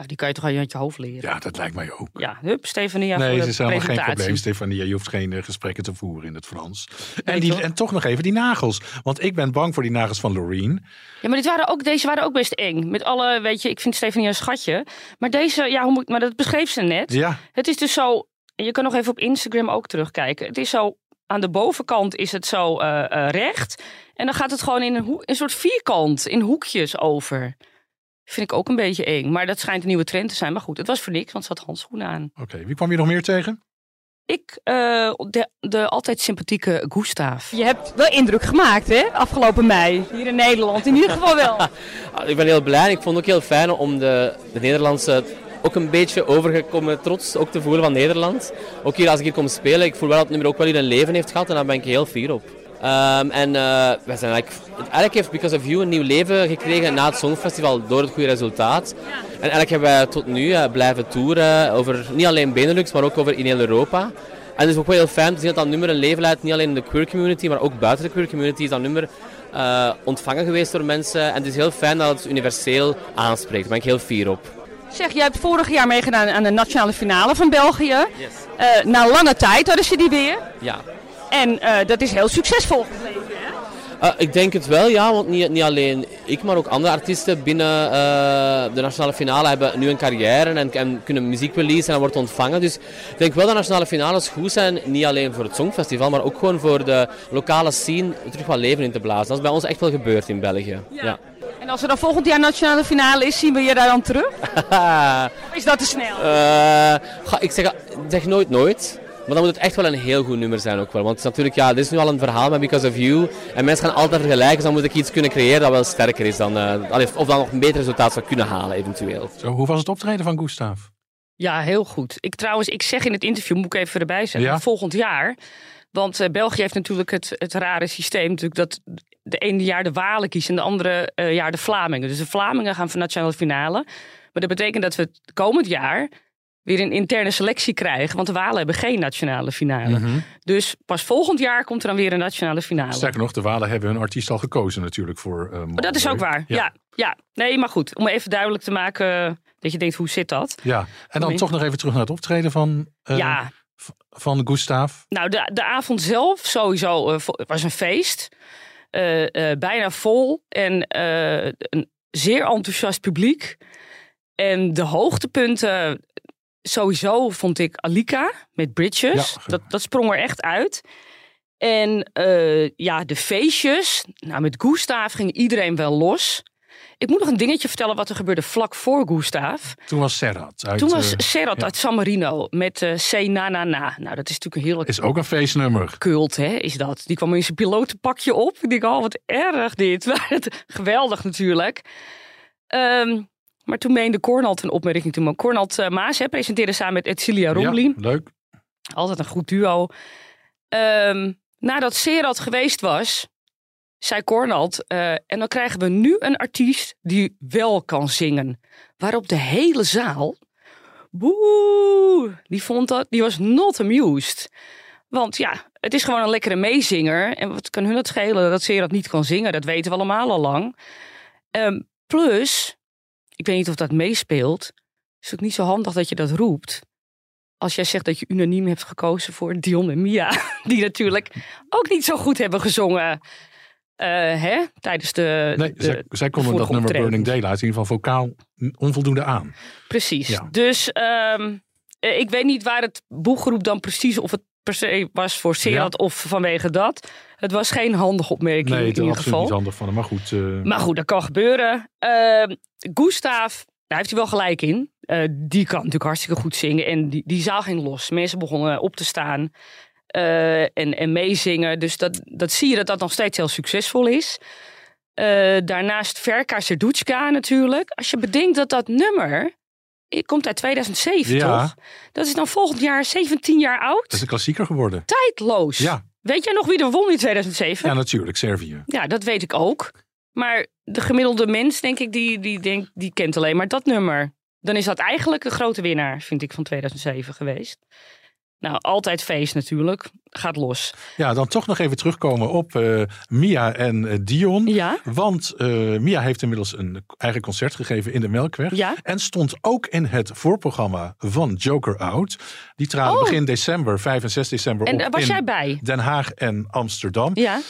Ja, die kan je toch aan je hoofd leren? Ja, dat lijkt mij ook. Ja, hup, Stefania Nee, het is helemaal geen probleem, Stefania. Je hoeft geen uh, gesprekken te voeren in het Frans. En, die, en toch nog even die nagels. Want ik ben bang voor die nagels van Loreen. Ja, maar dit waren ook, deze waren ook best eng. Met alle, weet je, ik vind Stefania een schatje. Maar deze, ja, hoe moet, maar dat beschreef ze net. Ja. Het is dus zo, en je kan nog even op Instagram ook terugkijken. Het is zo, aan de bovenkant is het zo uh, uh, recht. En dan gaat het gewoon in een, een soort vierkant, in hoekjes over. Vind ik ook een beetje eng. Maar dat schijnt een nieuwe trend te zijn. Maar goed, het was voor niks, want ze had handschoenen aan. Oké, okay. wie kwam je nog meer tegen? Ik, uh, de, de altijd sympathieke Gustav. Je hebt wel indruk gemaakt, hè? Afgelopen mei. Hier in Nederland. In ieder geval wel. [LAUGHS] ik ben heel blij. Ik vond het ook heel fijn om de, de Nederlandse ook een beetje overgekomen trots ook te voelen van Nederland. Ook hier als ik hier kom spelen, ik voel wel dat het nummer ook wel hier een leven heeft gehad en daar ben ik heel fier op. Um, en uh, we zijn eigenlijk, eigenlijk heeft Because of You een nieuw leven gekregen na het Songfestival door het goede resultaat. En eigenlijk hebben wij tot nu uh, blijven toeren over niet alleen Benelux, maar ook over in heel Europa. En het is ook wel heel fijn te zien dat dat nummer een leven leidt, niet alleen in de queer community, maar ook buiten de queer community is dat nummer uh, ontvangen geweest door mensen. En het is heel fijn dat het universeel aanspreekt. Daar ben ik heel fier op. Zeg, jij hebt vorig jaar meegedaan aan de nationale finale van België. Yes. na lange tijd hadden ze die weer. Ja. En uh, dat is heel succesvol gebleven? Uh, ik denk het wel, ja. Want niet, niet alleen ik, maar ook andere artiesten binnen uh, de nationale finale hebben nu een carrière en, en kunnen muziek releasen en wordt ontvangen. Dus ik denk wel dat nationale finales goed zijn, niet alleen voor het Songfestival, maar ook gewoon voor de lokale scene terug wat leven in te blazen. Dat is bij ons echt wel gebeurd in België. Ja. ja. En als er dan volgend jaar nationale finale is, zien we je daar dan terug? [LAUGHS] of is dat te snel? Ga, ik zeg, zeg nooit nooit. Maar dan moet het echt wel een heel goed nummer zijn ook wel. Want het is natuurlijk, ja, dit is nu al een verhaal met Because of You. En mensen gaan altijd vergelijken, dus dan moet ik iets kunnen creëren dat wel sterker is dan... Uh, of dan nog een beter resultaat zou kunnen halen, eventueel. Zo, hoe was het optreden van Gustav? Ja, heel goed. Ik trouwens, ik zeg in het interview, moet ik even erbij zeggen, ja? volgend jaar... Want uh, België heeft natuurlijk het, het rare systeem natuurlijk dat de ene jaar de Walen kiezen en de andere uh, jaar de Vlamingen. Dus de Vlamingen gaan voor nationale finale. Maar dat betekent dat we het komend jaar weer een interne selectie krijgen. Want de Walen hebben geen nationale finale. Mhm. Dus pas volgend jaar komt er dan weer een nationale finale. Sterker nog, de Walen hebben hun artiest al gekozen natuurlijk voor uh, Dat is ook waar, ja. ja. ja. Nee, maar goed, om even duidelijk te maken dat je denkt, hoe zit dat? Ja, en dan toch nog even terug naar het optreden van... Uh, ja. Van Gustav. Nou, de, de avond zelf sowieso uh, was een feest. Bijna vol en een zeer enthousiast publiek. En de hoogtepunten sowieso vond ik Alika met Bridges. Ja, dat, dat sprong er echt uit. En uh, ja, de feestjes. Nou, met Gustav ging iedereen wel los. Ik moet nog een dingetje vertellen wat er gebeurde vlak voor Gustav. Toen was Serrat. Uit, Toen was uh, Serrat uit San Marino met uh, C Na Na Na. Nou, dat is natuurlijk een heerlijk... Is ook een feestnummer. Kult, hè, is dat. Die kwam in zijn pilotenpakje op. Ik denk, oh, wat erg dit. [LAUGHS] geweldig natuurlijk. Um, Maar toen meende Cornald een opmerking toen. Cornald uh, Maas hè, presenteerde samen met Edcilia Rombly. Ja, leuk. Altijd een goed duo. Um, nadat Serad geweest was, zei Cornald, uh, en dan krijgen we nu een artiest die wel kan zingen. Waarop de hele zaal, boe, die vond dat, die was not amused. Want ja, het is gewoon een lekkere meezinger. En wat kan hun het schelen dat Serad niet kan zingen? Dat weten we allemaal al lang. Um, plus, ik weet niet of dat meespeelt. Het is ook niet zo handig dat je dat roept als jij zegt dat je unaniem hebt gekozen voor Dion en Mia, [LAUGHS] die natuurlijk ook niet zo goed hebben gezongen. Uh, hè? Tijdens de. Nee, de, zij, zij konden dat nummer Burning Daylight in ieder geval vocaal onvoldoende aan. Precies. Dus um, ik weet niet waar het boeggroep dan precies, of het per se was voor Serat ja. of vanwege dat. Het was geen handige opmerking nee, in ieder geval. niet handig van hem, maar goed. Uh... Maar goed, dat kan gebeuren. Uh, Gustav, daar heeft hij wel gelijk in. Uh, die kan natuurlijk hartstikke goed zingen. En die, die zaal ging los. Mensen begonnen op te staan uh, en, en meezingen. Dus dat, dat zie je dat dat nog steeds heel succesvol is. Daarnaast Verka Serduchka natuurlijk. Als je bedenkt dat dat nummer komt uit 2007, ja. toch? Dat is dan volgend jaar 17 jaar oud. Dat is een klassieker geworden. Tijdloos. Ja. Weet jij nog wie er won in 2007? Ja, natuurlijk. Servië. Ja, dat weet ik ook. Maar de gemiddelde mens, denk ik, die, die, denkt, die kent alleen maar dat nummer. Dan is dat eigenlijk de grote winnaar, vind ik, van 2007 geweest. Nou, altijd feest natuurlijk. Gaat los. Ja, dan toch nog even terugkomen op uh, Mia en uh, Dion. Ja? Want uh, Mia heeft inmiddels een eigen concert gegeven in de Melkweg. Ja? En stond ook in het voorprogramma van Joker Out. Die traden Oh. begin december, 5 en 6 december En op was in jij bij? Den Haag en Amsterdam. Ja,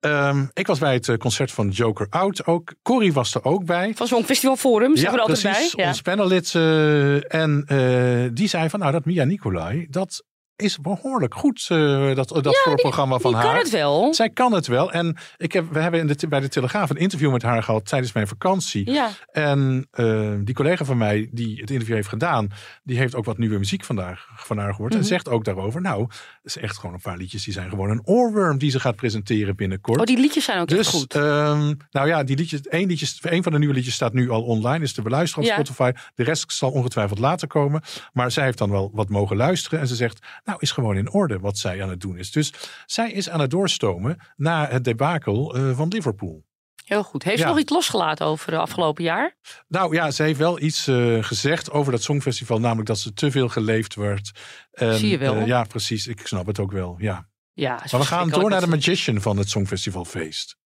Ehm, ik was bij het eh, concert van Joker Out ook. Corrie was er ook bij. van zo'n festival forum, zijn ja, we er altijd precies. bij. Ja. Ons panellid. eh, en eh, die zei van, nou dat Mia Nicolai, dat is behoorlijk goed, eh, dat, dat voorprogramma van haar. kan het wel. Zij kan het wel. En ik heb, we hebben in de, bij de Telegraaf een interview met haar gehad tijdens mijn vakantie. Ja, En eh, die collega van mij die het interview heeft gedaan, die heeft ook wat nieuwe muziek vandaag, van haar gehoord. Mhm. En zegt ook daarover, nou, het is echt gewoon een paar liedjes die zijn gewoon een oorworm die ze gaat presenteren binnenkort. oh, die liedjes zijn ook Dus, echt goed. ehm, nou ja, die liedjes, één, liedjes, één van de nieuwe liedjes staat nu al online, is te beluisteren op Ja. Spotify. De rest zal ongetwijfeld later komen. Maar zij heeft dan wel wat mogen luisteren. En ze zegt, nou, is gewoon in orde wat zij aan het doen is. Dus zij is aan het doorstomen na het debakel eh, van Liverpool. Heel goed. Heeft ja. ze nog iets losgelaten over het afgelopen jaar? Nou ja, ze heeft wel iets eh, gezegd over dat Songfestival. Namelijk dat ze te veel geleefd werd. En, Zie je wel. eh, ja, precies. Ik snap het ook wel. Ja. Ja, Maar we gaan door naar de magician van het Songfestivalfeest.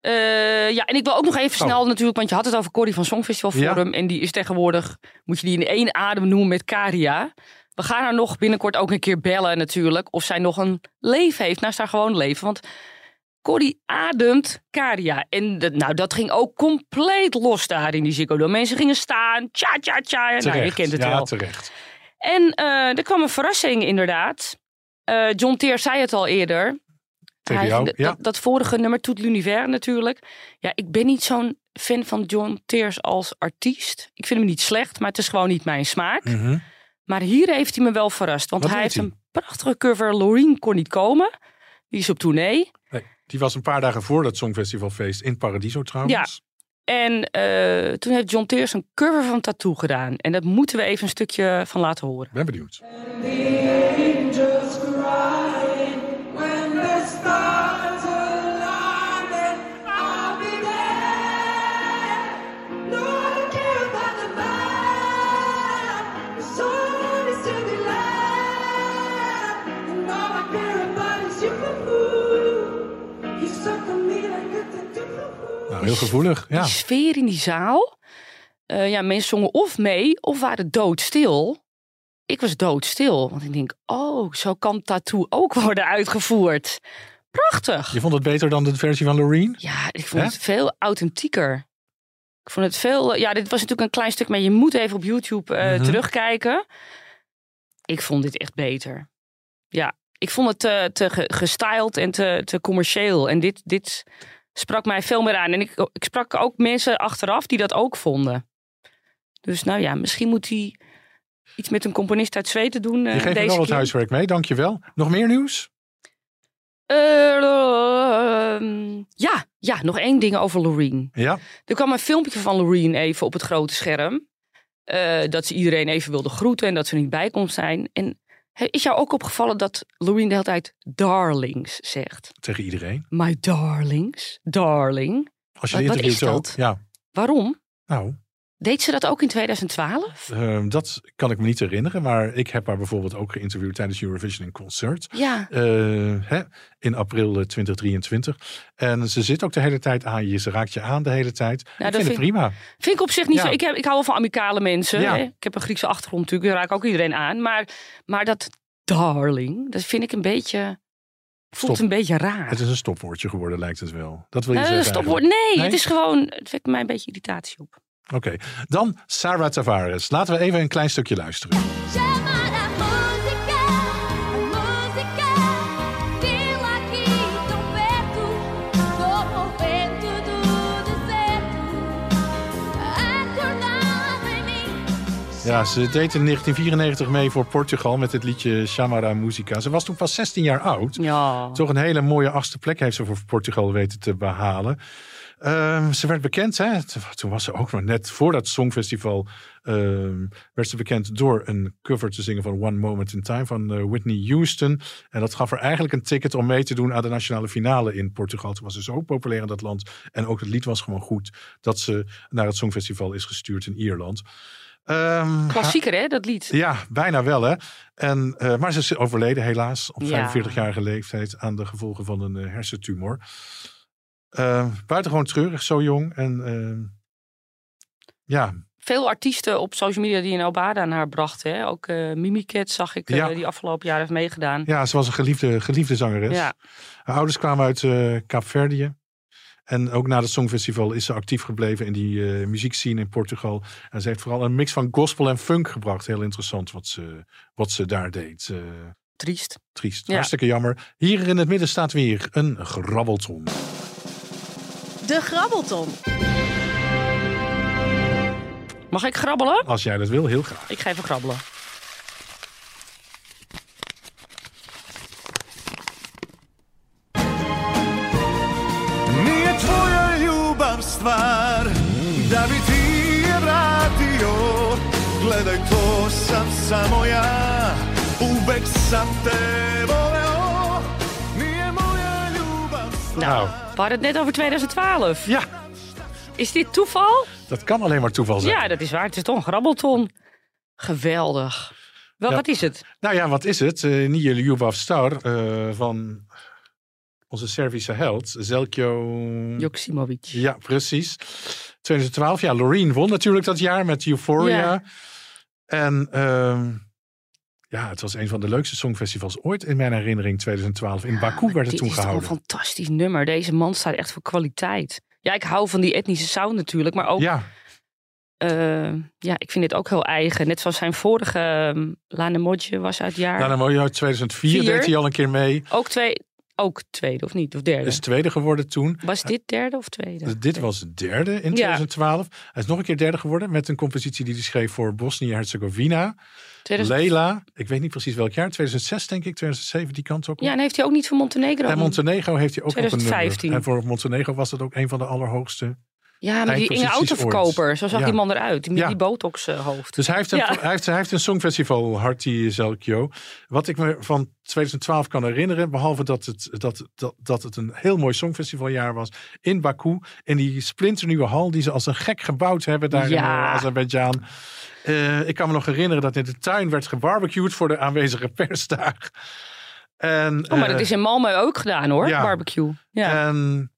Eh, ja, en ik wil ook nog even Oh. snel natuurlijk, want je had het over Corrie van Songfestival Forum. En die is tegenwoordig, moet je die in één adem noemen met Karia. We gaan haar nog binnenkort ook een keer bellen natuurlijk. Of zij nog een leven heeft naast haar gewoon leven. Want Corrie ademt Karia. En de- nou, dat ging ook compleet los daar in die Ziggo Dome. Mensen gingen staan, tja, tja, tja. Nou, je Terecht. kent het ja, wel. terecht. En eh, er kwam een verrassing inderdaad. Eh, John Teer zei het al eerder. Hij- jou, ja. dat, dat vorige nummer, Tout l'Univers natuurlijk. Ja, ik ben niet zo'n fan van John Teers als artiest. Ik vind hem niet slecht, maar het is gewoon niet mijn smaak. Mhm. Maar hier heeft hij me wel verrast. Want Wat hij heeft hij? een prachtige cover. Loreen kon niet komen. Die is op tournee. Nee, die was een paar dagen voor dat Songfestivalfeest in Paradiso trouwens. En eh, toen heeft John Teers een cover van Tattoo gedaan. En dat moeten we even een stukje van laten horen. Ben benieuwd. Nou, heel gevoelig. Ja. Die sfeer in die zaal. Eh, ja, mensen zongen of mee of waren doodstil. Ik was doodstil. Want ik denk, oh, zo kan tattoo ook [LAUGHS] worden uitgevoerd. Prachtig. Je vond het beter dan de versie van Loreen? Ja, ik vond Hè? het veel authentieker. Ik vond het veel. Ja, dit was natuurlijk een klein stuk, maar je moet even op YouTube eh, Mhm. terugkijken. Ik vond dit echt beter. Ja, ik vond het te, te ge- gestyled en te, te commercieel. En dit, dit sprak mij veel meer aan. En ik, ik sprak ook mensen achteraf die dat ook vonden. Dus nou ja, misschien moet hij iets met een componist uit Zweden doen. eh, Je geeft deze wel wat keer. huiswerk mee, dankjewel. Nog meer nieuws? Eh, ehm, ja, Ja, nog één ding over Loreen. Ja, Er kwam een filmpje van Loreen even op het grote scherm. Eh, dat ze iedereen even wilde groeten en dat ze niet bij kon zijn. En is jou ook opgevallen dat Loreen de hele tijd darlings zegt? tegen iedereen. My darlings, darling. Als je Wat- de is ook. dat? Ja, Waarom? nou, Deed ze dat ook in 2012? ehm, dat kan ik me niet herinneren. Maar ik heb haar bijvoorbeeld ook geïnterviewd tijdens Eurovision in Concert. Ja. eh, hè, in april eh, 2023. En ze zit ook de hele tijd aan je. Ze raakt je aan de hele tijd. ik dat vind het vind- prima. Vind ik op zich niet Ja. zo. Ik, heb, ik hou wel van amicale mensen. Ja. Hè? Ik heb een Griekse achtergrond natuurlijk. Daar raak ik ook iedereen aan. Maar, maar dat darling, dat vind ik een beetje... Voelt Stop. een beetje raar. Het is een stopwoordje geworden, lijkt het wel. Dat wil je Eh, zeggen stopwoord. Nee, Nee? het is gewoon. Het wekt mij een beetje irritatie op. Oké, dan Sarah Tavares. Laten we even een klein stukje luisteren. Ja, ze deed in 1994 mee voor Portugal met het liedje Chamara Musica. Ze was toen pas 16 jaar oud. Ja. Toch een hele mooie achtste plek heeft ze voor Portugal weten te behalen. Ehm, ze werd bekend, hè? toen was ze ook nog net voor dat Songfestival. ehm, werd ze bekend door een cover te zingen van One Moment in Time van eh, Whitney Houston. En dat gaf haar eigenlijk een ticket om mee te doen aan de nationale finale in Portugal. Toen was ze zo populair in dat land. En ook het lied was gewoon goed dat ze naar het Songfestival is gestuurd in Ierland. Ehm, Klassieker, hè, dat lied? ja, bijna wel hè. En, eh, maar ze is overleden helaas op Ja. 45-jarige leeftijd aan de gevolgen van een eh, hersentumor. Uh, buitengewoon treurig, zo jong. En eh, ja, Veel artiesten op social media die een obade aan haar brachten. Hè? Ook eh Mimiket zag ik, eh, Ja. die afgelopen jaar heeft meegedaan. ja, ze was een geliefde, geliefde zangeres. Ja. Haar ouders kwamen uit Kaapverdië. En ook na het Songfestival is ze actief gebleven in die eh muziekscene in Portugal. En ze heeft vooral een mix van gospel en funk gebracht. Heel interessant wat ze, wat ze daar deed. Triest. triest. Ja. Hartstikke jammer. Hier in het midden staat weer een grabbelton. De Grabbelton. Mag ik grabbelen? Als jij dat wil, heel graag. Ik ga even grabbelen. Nije tvoja ljubav stvar Da bi ti je vratio Gledaj to sam samo ja Uvek sam te Nou, We hadden het net over 2012. ja, Is dit toeval? dat kan alleen maar toeval zijn. Ja, dat is waar. Het is toch een grabbelton. Geweldig. Wel, Ja. wat is het? Nou ja, wat is het? Uh, Nije Ljubav Star eh, van onze Servische held. Joksimovic. Ja, precies. 2012, ja, Loreen won natuurlijk dat jaar met Euphoria. Ja. En ehm, ja, het was een van de leukste songfestivals ooit in mijn herinnering, 2012. In Baku werd het Dit toen is toch gehouden. een fantastisch nummer. Deze man staat echt voor kwaliteit. Ja, ik hou van die etnische sound natuurlijk. Maar ook, Ja, eh, ja, ik vind dit ook heel eigen. Net zoals zijn vorige um, Lane Modje was uit het jaar. dan mooi, uit 2004 Vier. deed hij al een keer mee. Ook, twee, ook tweede of niet? Of derde? Is tweede geworden toen. Was dit derde of tweede? Dus dit was derde in Ja. 2012. Hij is nog een keer derde geworden met een compositie die hij schreef voor Bosnië-Herzegovina. 2000 Leila, ik weet niet precies welk jaar, 2006 denk ik, 2007, die kant ook. op. Ja, en heeft hij ook niet voor Montenegro? En Montenegro heeft hij ook nog een 2015. nummer. En voor Montenegro was dat ook een van de allerhoogste. Ja, met die Inge autoverkoper. Zo zag Ja. die man eruit. Met Ja. die botox eh, hoofd. Dus hij heeft een, Ja. hij heeft, hij heeft een songfestival, Harty Zelkjo. Wat ik me van 2012 kan herinneren, behalve dat het, dat, dat, dat het een heel mooi songfestivaljaar was in Baku. In die splinternieuwe hal die ze als een gek gebouwd hebben daar in uh, Azerbeidzjan. Eh, ik kan me nog herinneren dat in de tuin werd gebarbecued voor de aanwezige persdag. En, Oh, maar eh, dat is in Malmö ook gedaan hoor, barbecue. Ja. En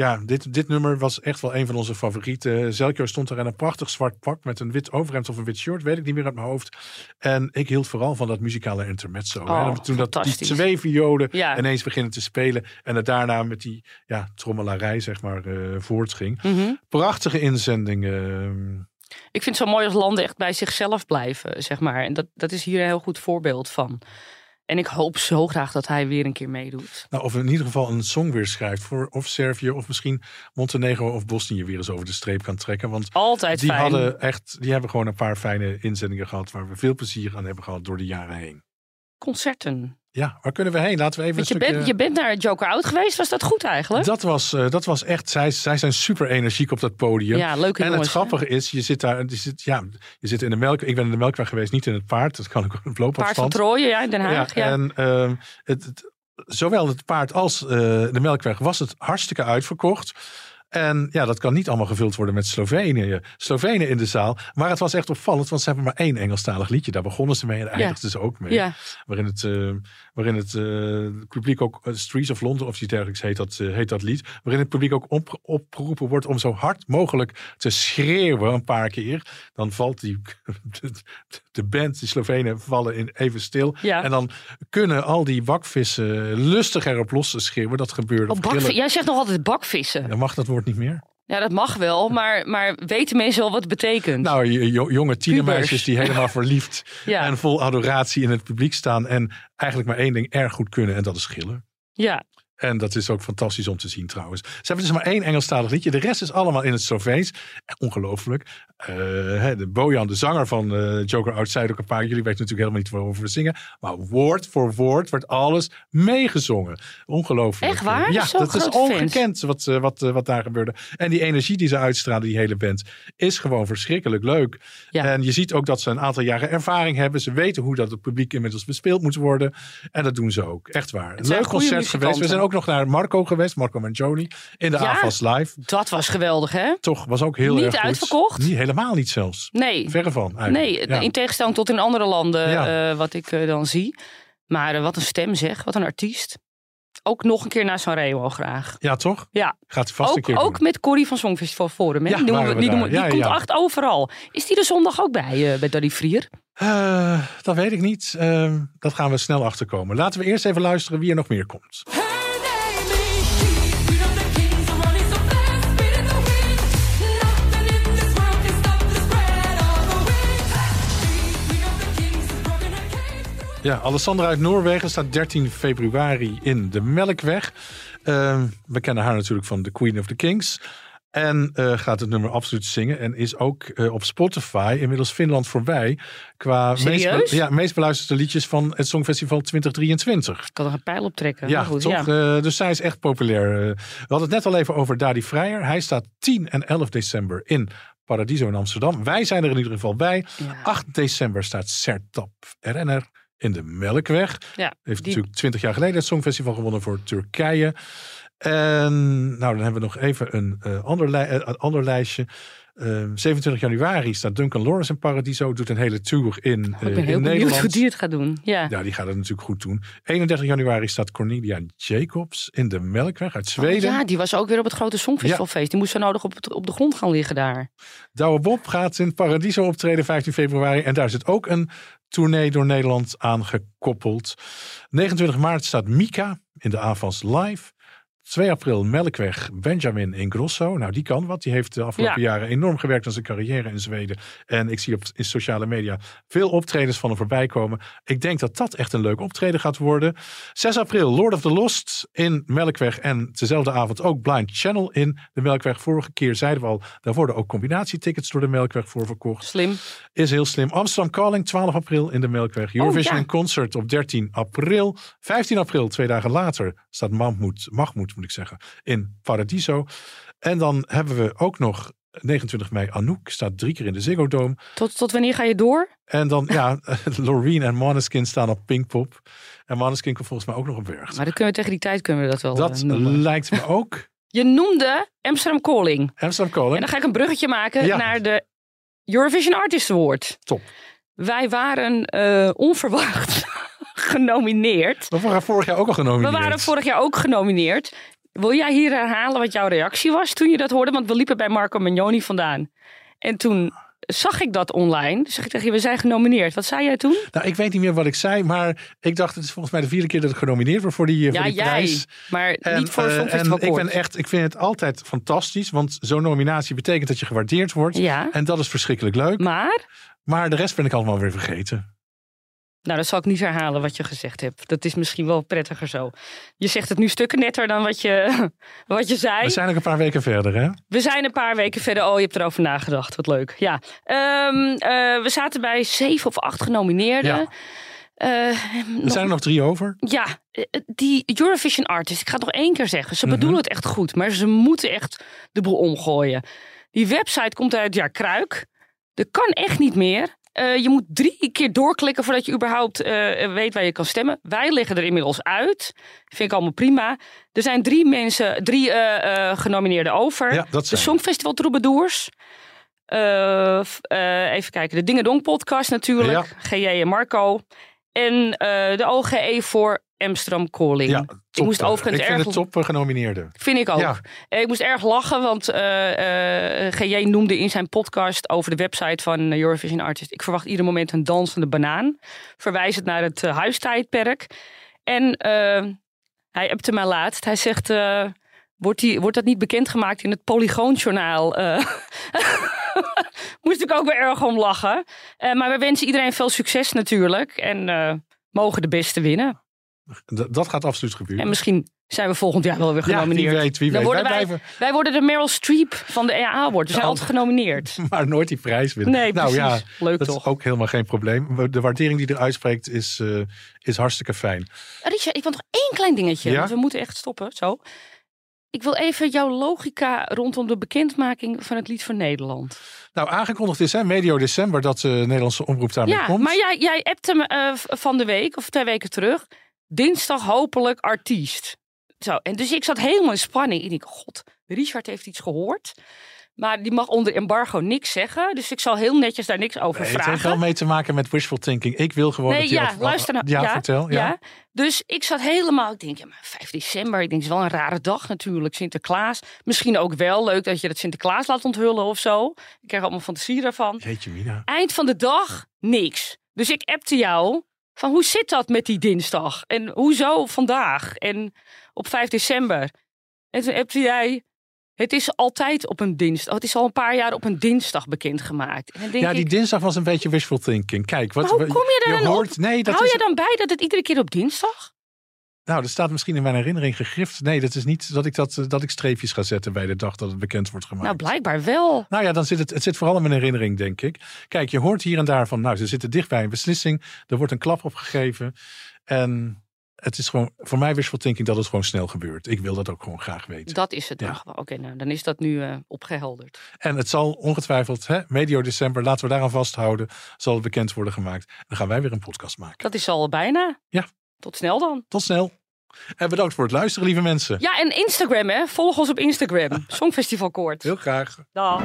ja, dit, dit nummer was echt wel een van onze favorieten. Zelkjo stond er in een prachtig zwart pak met een wit overhemd of een wit shirt, weet ik niet meer uit mijn hoofd. En ik hield vooral van dat muzikale intermezzo. hè. Oh, Toen dat die twee violen Ja. ineens beginnen te spelen en het daarna met die ja, trommelarij zeg maar eh, voortging. Mhm. Prachtige inzendingen. Ik vind het zo mooi als landen echt bij zichzelf blijven, zeg maar. En dat, dat is hier een heel goed voorbeeld van. En ik hoop zo graag dat hij weer een keer meedoet. Nou, of in ieder geval een song weer schrijft voor of Servië of misschien Montenegro of Bosnië weer eens over de streep kan trekken. Want Altijd die fijn. hadden echt, die hebben gewoon een paar fijne inzendingen gehad waar we veel plezier aan hebben gehad door de jaren heen. concerten. Ja, waar kunnen we heen? Laten we even je, een stukje... bent, je bent naar Joker Out geweest. Was dat goed eigenlijk? Dat was, eh, dat was echt, zij, zij zijn super energiek op dat podium. Ja, leuke En jongens, het grappige is, je zit daar, je zit, ja, je zit in de melk. Ik ben in de melkweg geweest, niet in het paard. Dat kan ik op Paard van. Trooien, ja, in Den Haag. Ja, En ehm, het, het- zowel het paard als eh, de melkweg was het hartstikke uitverkocht. En ja, dat kan niet allemaal gevuld worden met Slovenië. Slovenen in de zaal. Maar het was echt opvallend, want ze hebben maar één Engelstalig liedje. Daar begonnen ze mee en eindigden ze ook mee. Ja. Waarin het, eh, waarin het eh, publiek ook, eh, Streets of London of iets dergelijks heet dat, heet dat lied. Waarin het publiek ook op, opgeroepen wordt om zo hard mogelijk te schreeuwen een paar keer. Dan valt die, [LAUGHS] de band, die Slovenen, vallen in even stil. Ja. En dan kunnen al die bakvissen lustig erop los schreeuwen. Dat bakvi- gillen. Jij zegt nog altijd bakvissen. Dan mag dat woord niet meer. Ja, dat mag wel, maar, maar weten mensen wel wat het betekent? Nou, jonge tienermeisjes die helemaal [LAUGHS] verliefd Ja. en vol adoratie in het publiek staan. En eigenlijk maar één ding erg goed kunnen en dat is schillen. Ja, En dat is ook fantastisch om te zien trouwens. Ze hebben dus maar één Engelstalig liedje. De rest is allemaal in het Sloveens. En Ongelooflijk. Eh, hè, de Bojan, de zanger van eh, Joker Out, zei ook een paar. Jullie weten natuurlijk helemaal niet waarover we zingen. Maar woord voor woord werd alles meegezongen. Ongelooflijk. Echt waar? Ja, dat is ongekend wat, eh, wat, wat daar gebeurde. En die energie die ze uitstralen, die hele band, is gewoon verschrikkelijk leuk. Ja. En je ziet ook dat ze een aantal jaren ervaring hebben. Ze weten hoe dat het publiek inmiddels bespeeld moet worden. En dat doen ze ook. Echt waar. Een leuk concert geweest. We zijn ook nog naar Marco geweest. Marco Mangioni. In de Ja. AFAS Live. dat was geweldig, hè? Toch was ook heel Niet erg goed. uitverkocht? Niet, helemaal niet zelfs. Nee, Verre van. nee. Ja. in tegenstelling tot in andere landen, Ja. eh, wat ik eh, dan zie. Maar eh, wat een stem zeg, wat een artiest. Ook nog een keer naar Sanremo graag. Ja, toch? Ja, Gaat hij vast een ook, keer ook doen. met Corrie van Songfestival Forum. Hè? Ja, die we- we die, noemen- daar. die Ja, komt ja. echt overal. Is die er zondag ook bij, eh, bij Daddy Vrier? Eh, dat weet ik niet. Ehm, dat gaan we snel achterkomen. Laten we eerst even luisteren wie er nog meer komt. Ja, Alessandra uit Noorwegen staat 13 februari in de Melkweg. Ehm, we kennen haar natuurlijk van The Queen of the Kings. En eh, gaat het nummer absoluut zingen. En is ook eh, op Spotify inmiddels Finland voorbij. Qua meest, ja, meest beluisterde liedjes van het Songfestival 2023. Ik kan er een pijl op trekken. Ja, goed, toch? Ja. Eh, dus zij is echt populair. We hadden het net al even over Dadi Vrijer. Hij staat 10 en 11 december in Paradiso in Amsterdam. Wij zijn er in ieder geval bij. Ja. 8 december staat Sertap RNR in de Melkweg. Ja, Heeft die- natuurlijk 20 jaar geleden het Songfestival gewonnen voor Turkije. En nou, dan hebben we nog even een eh, ander, li- eh, ander lijstje. Eh, 27 januari staat Duncan Lawrence in Paradiso. Doet een hele tour in, Oh, eh, ik ben heel in benieuwd Nederland. hoe die het gaat doen. Ja. Ja, die gaat het natuurlijk goed doen. 31 januari staat Cornelia Jacobs in de Melkweg uit Zweden. Oh, ja, die was ook weer op het grote Songfestivalfeest. Die moest zo nodig op, op de grond gaan liggen daar. Douwe Bob gaat in Paradiso optreden 15 februari. En daar zit ook een tournee door Nederland aan gekoppeld. 29 maart staat Mika in de Avans Live. 2 april Melkweg, Benjamin in Grosso. Nou, die kan wat. Die heeft de afgelopen Ja. jaren enorm gewerkt aan zijn carrière in Zweden. En ik zie op in sociale media veel optredens van hem voorbij komen. Ik denk dat dat echt een leuk optreden gaat worden. 6 april Lord of the Lost in Melkweg. En dezelfde avond ook Blind Channel in de Melkweg. Vorige keer zeiden we al, daar worden ook combinatietickets door de Melkweg voor verkocht. Slim. Is heel slim. Amsterdam Calling 12 april in de Melkweg. Eurovision Oh, ja. Concert op 13 april. 15 april, twee dagen later, staat Mahmoud, Mahmoud moet ik zeggen, in Paradiso. En dan hebben we ook nog 29 mei Anouk, staat drie keer in de Ziggo Dome. Tot, tot wanneer ga je door? En dan, ja, [LAUGHS] Loreen en Måneskin staan op Pinkpop. En Måneskin komt volgens mij ook nog op Berg. Maar dan kunnen we tegen die tijd kunnen we dat wel Dat eh, noemen. lijkt me ook. [LAUGHS] Je noemde Amsterdam Calling. Amsterdam Calling. En dan ga ik een bruggetje maken Ja. naar de Eurovision Artist Award. Top. Wij waren eh, onverwacht [LAUGHS] genomineerd. We waren vorig jaar ook al We genomineerd. waren vorig jaar ook genomineerd. Wil jij hier herhalen wat jouw reactie was toen je dat hoorde? Want we liepen bij Marco Magnoni vandaan. En toen zag ik dat online. Dus zeg ik tegen je, we zijn genomineerd. Wat zei jij toen? Nou, ik weet niet meer wat ik zei, maar ik dacht, het is volgens mij de vierde keer dat ik genomineerd word voor die, eh, ja, voor die jij. prijs. Maar En, niet voor Songfestival en ik ben echt, ik vind het altijd fantastisch, want zo'n nominatie betekent dat je gewaardeerd wordt. Ja. En dat is verschrikkelijk leuk. Maar, Maar de rest ben ik allemaal weer vergeten. Nou dat zal ik niet herhalen wat je gezegd hebt. Dat is misschien wel prettiger zo. Je zegt het nu stukken netter dan wat je, [LAUGHS] wat je zei. We zijn ook een paar weken verder, hè? We zijn een paar weken verder. Oh, je hebt erover nagedacht. Wat leuk. Ja. Ehm, eh, we zaten bij zeven of acht genomineerden. Ja. er zijn er nog drie over. Ja, eh, die Eurovision artists, ik ga het nog één keer zeggen. Ze Mhm. bedoelen het echt goed, maar ze moeten echt de boel omgooien. Die website komt uit ja, Kruik. Dat kan echt niet meer. Eh, je moet drie keer doorklikken voordat je überhaupt eh, weet waar je kan stemmen. Wij liggen er inmiddels uit. Vind ik allemaal prima. Er zijn drie mensen, drie eh, genomineerden over. Ja, dat de. Songfestival Troubadours. Even kijken, de Dingedong podcast natuurlijk. Ja. GJ en Marco. En de OGE voor Amsterdam Calling. Ja, ik moest overigens ik vind erg... het top genomineerde. Vind ik ook. Ja. Eh, Ik moest erg lachen, want eh eh, GJ noemde in zijn podcast over de website van Eurovision Artist. Ik verwacht ieder moment een dansende banaan. Verwijzend naar het huistijdperk. En hij appte mij laatst. Hij zegt, wordt, die, wordt dat niet bekendgemaakt in het Polygoonjournaal? [LAUGHS] Moest ik ook weer erg om lachen. Maar we wensen iedereen veel succes natuurlijk. En mogen de beste winnen. Dat gaat absoluut gebeuren. En misschien zijn we volgend jaar wel weer Ja, genomineerd. wie weet, wie weet. worden Wij blijven- wij worden de Meryl Streep van de EA Award. We zijn Oh. altijd genomineerd. [LAUGHS] maar nooit die prijs winnen. Nee, nou ja, precies. Leuk dat toch? is ook helemaal geen probleem. De waardering die er uitspreekt is, eh, is hartstikke fijn. Richard, ik wil nog één klein dingetje. Ja? Want we moeten echt stoppen. Zo. Ik wil even jouw logica rondom de bekendmaking van het lied voor Nederland. Nou, aangekondigd is hè, medio december dat de Nederlandse omroep daarmee ja, komt. maar jij, jij appte me eh, van de week of twee weken terug. Dinsdag hopelijk artiest. Zo, en dus ik zat helemaal in spanning. Ik denk, god, Richard heeft iets gehoord. Maar die mag onder embargo niks zeggen. Dus ik zal heel netjes daar niks over Nee, het vragen. heeft wel mee te maken met wishful thinking. Ik wil gewoon Nee, dat ja, luister nou. Ja, vertel. Ja. Dus ik zat helemaal, ik denk, ja, maar 5 december, ik denk, het is wel een rare dag natuurlijk, Sinterklaas. Misschien ook wel leuk dat je het Sinterklaas laat onthullen of zo. Ik krijg allemaal fantasie daarvan. Jeetje mina. Eind van de dag, niks. Dus ik appte jou van, hoe zit dat met die dinsdag? En hoezo vandaag? En op 5 december. En toen appte jij, het is altijd op een dinsdag. Het is al een paar jaar op een dinsdag bekendgemaakt. En dan denk Ja, die ik, dinsdag was een beetje wishful thinking. Kijk, wat maar hoe kom je je dan hoort, op? Nee, dat Hou is, je dan bij dat het iedere keer op dinsdag? Nou, dat staat misschien in mijn herinnering gegrift. Nee, dat is niet dat ik, dat, eh, dat ik streepjes ga zetten bij de dag dat het bekend wordt gemaakt. Nou, blijkbaar wel. Nou ja, dan zit het, het zit vooral in mijn herinnering, denk ik. Kijk, je hoort hier en daar van, nou, ze zitten dicht bij een beslissing. Er wordt een klap opgegeven. En het is gewoon, voor mij wishful thinking dat het gewoon snel gebeurt. Ik wil dat ook gewoon graag weten. Dat is het dan Ja. Oké, nou, dan is dat nu eh, opgehelderd. En het zal ongetwijfeld, hè, medio december, laten we daaraan vasthouden, zal het bekend worden gemaakt. Dan gaan wij weer een podcast maken. Dat is al bijna. Ja. Tot snel dan. Tot snel. En bedankt voor het luisteren, lieve mensen. Ja, en Instagram, hè? Volg ons op Instagram. [LAUGHS] Songfestival Koort. Heel graag. Dag.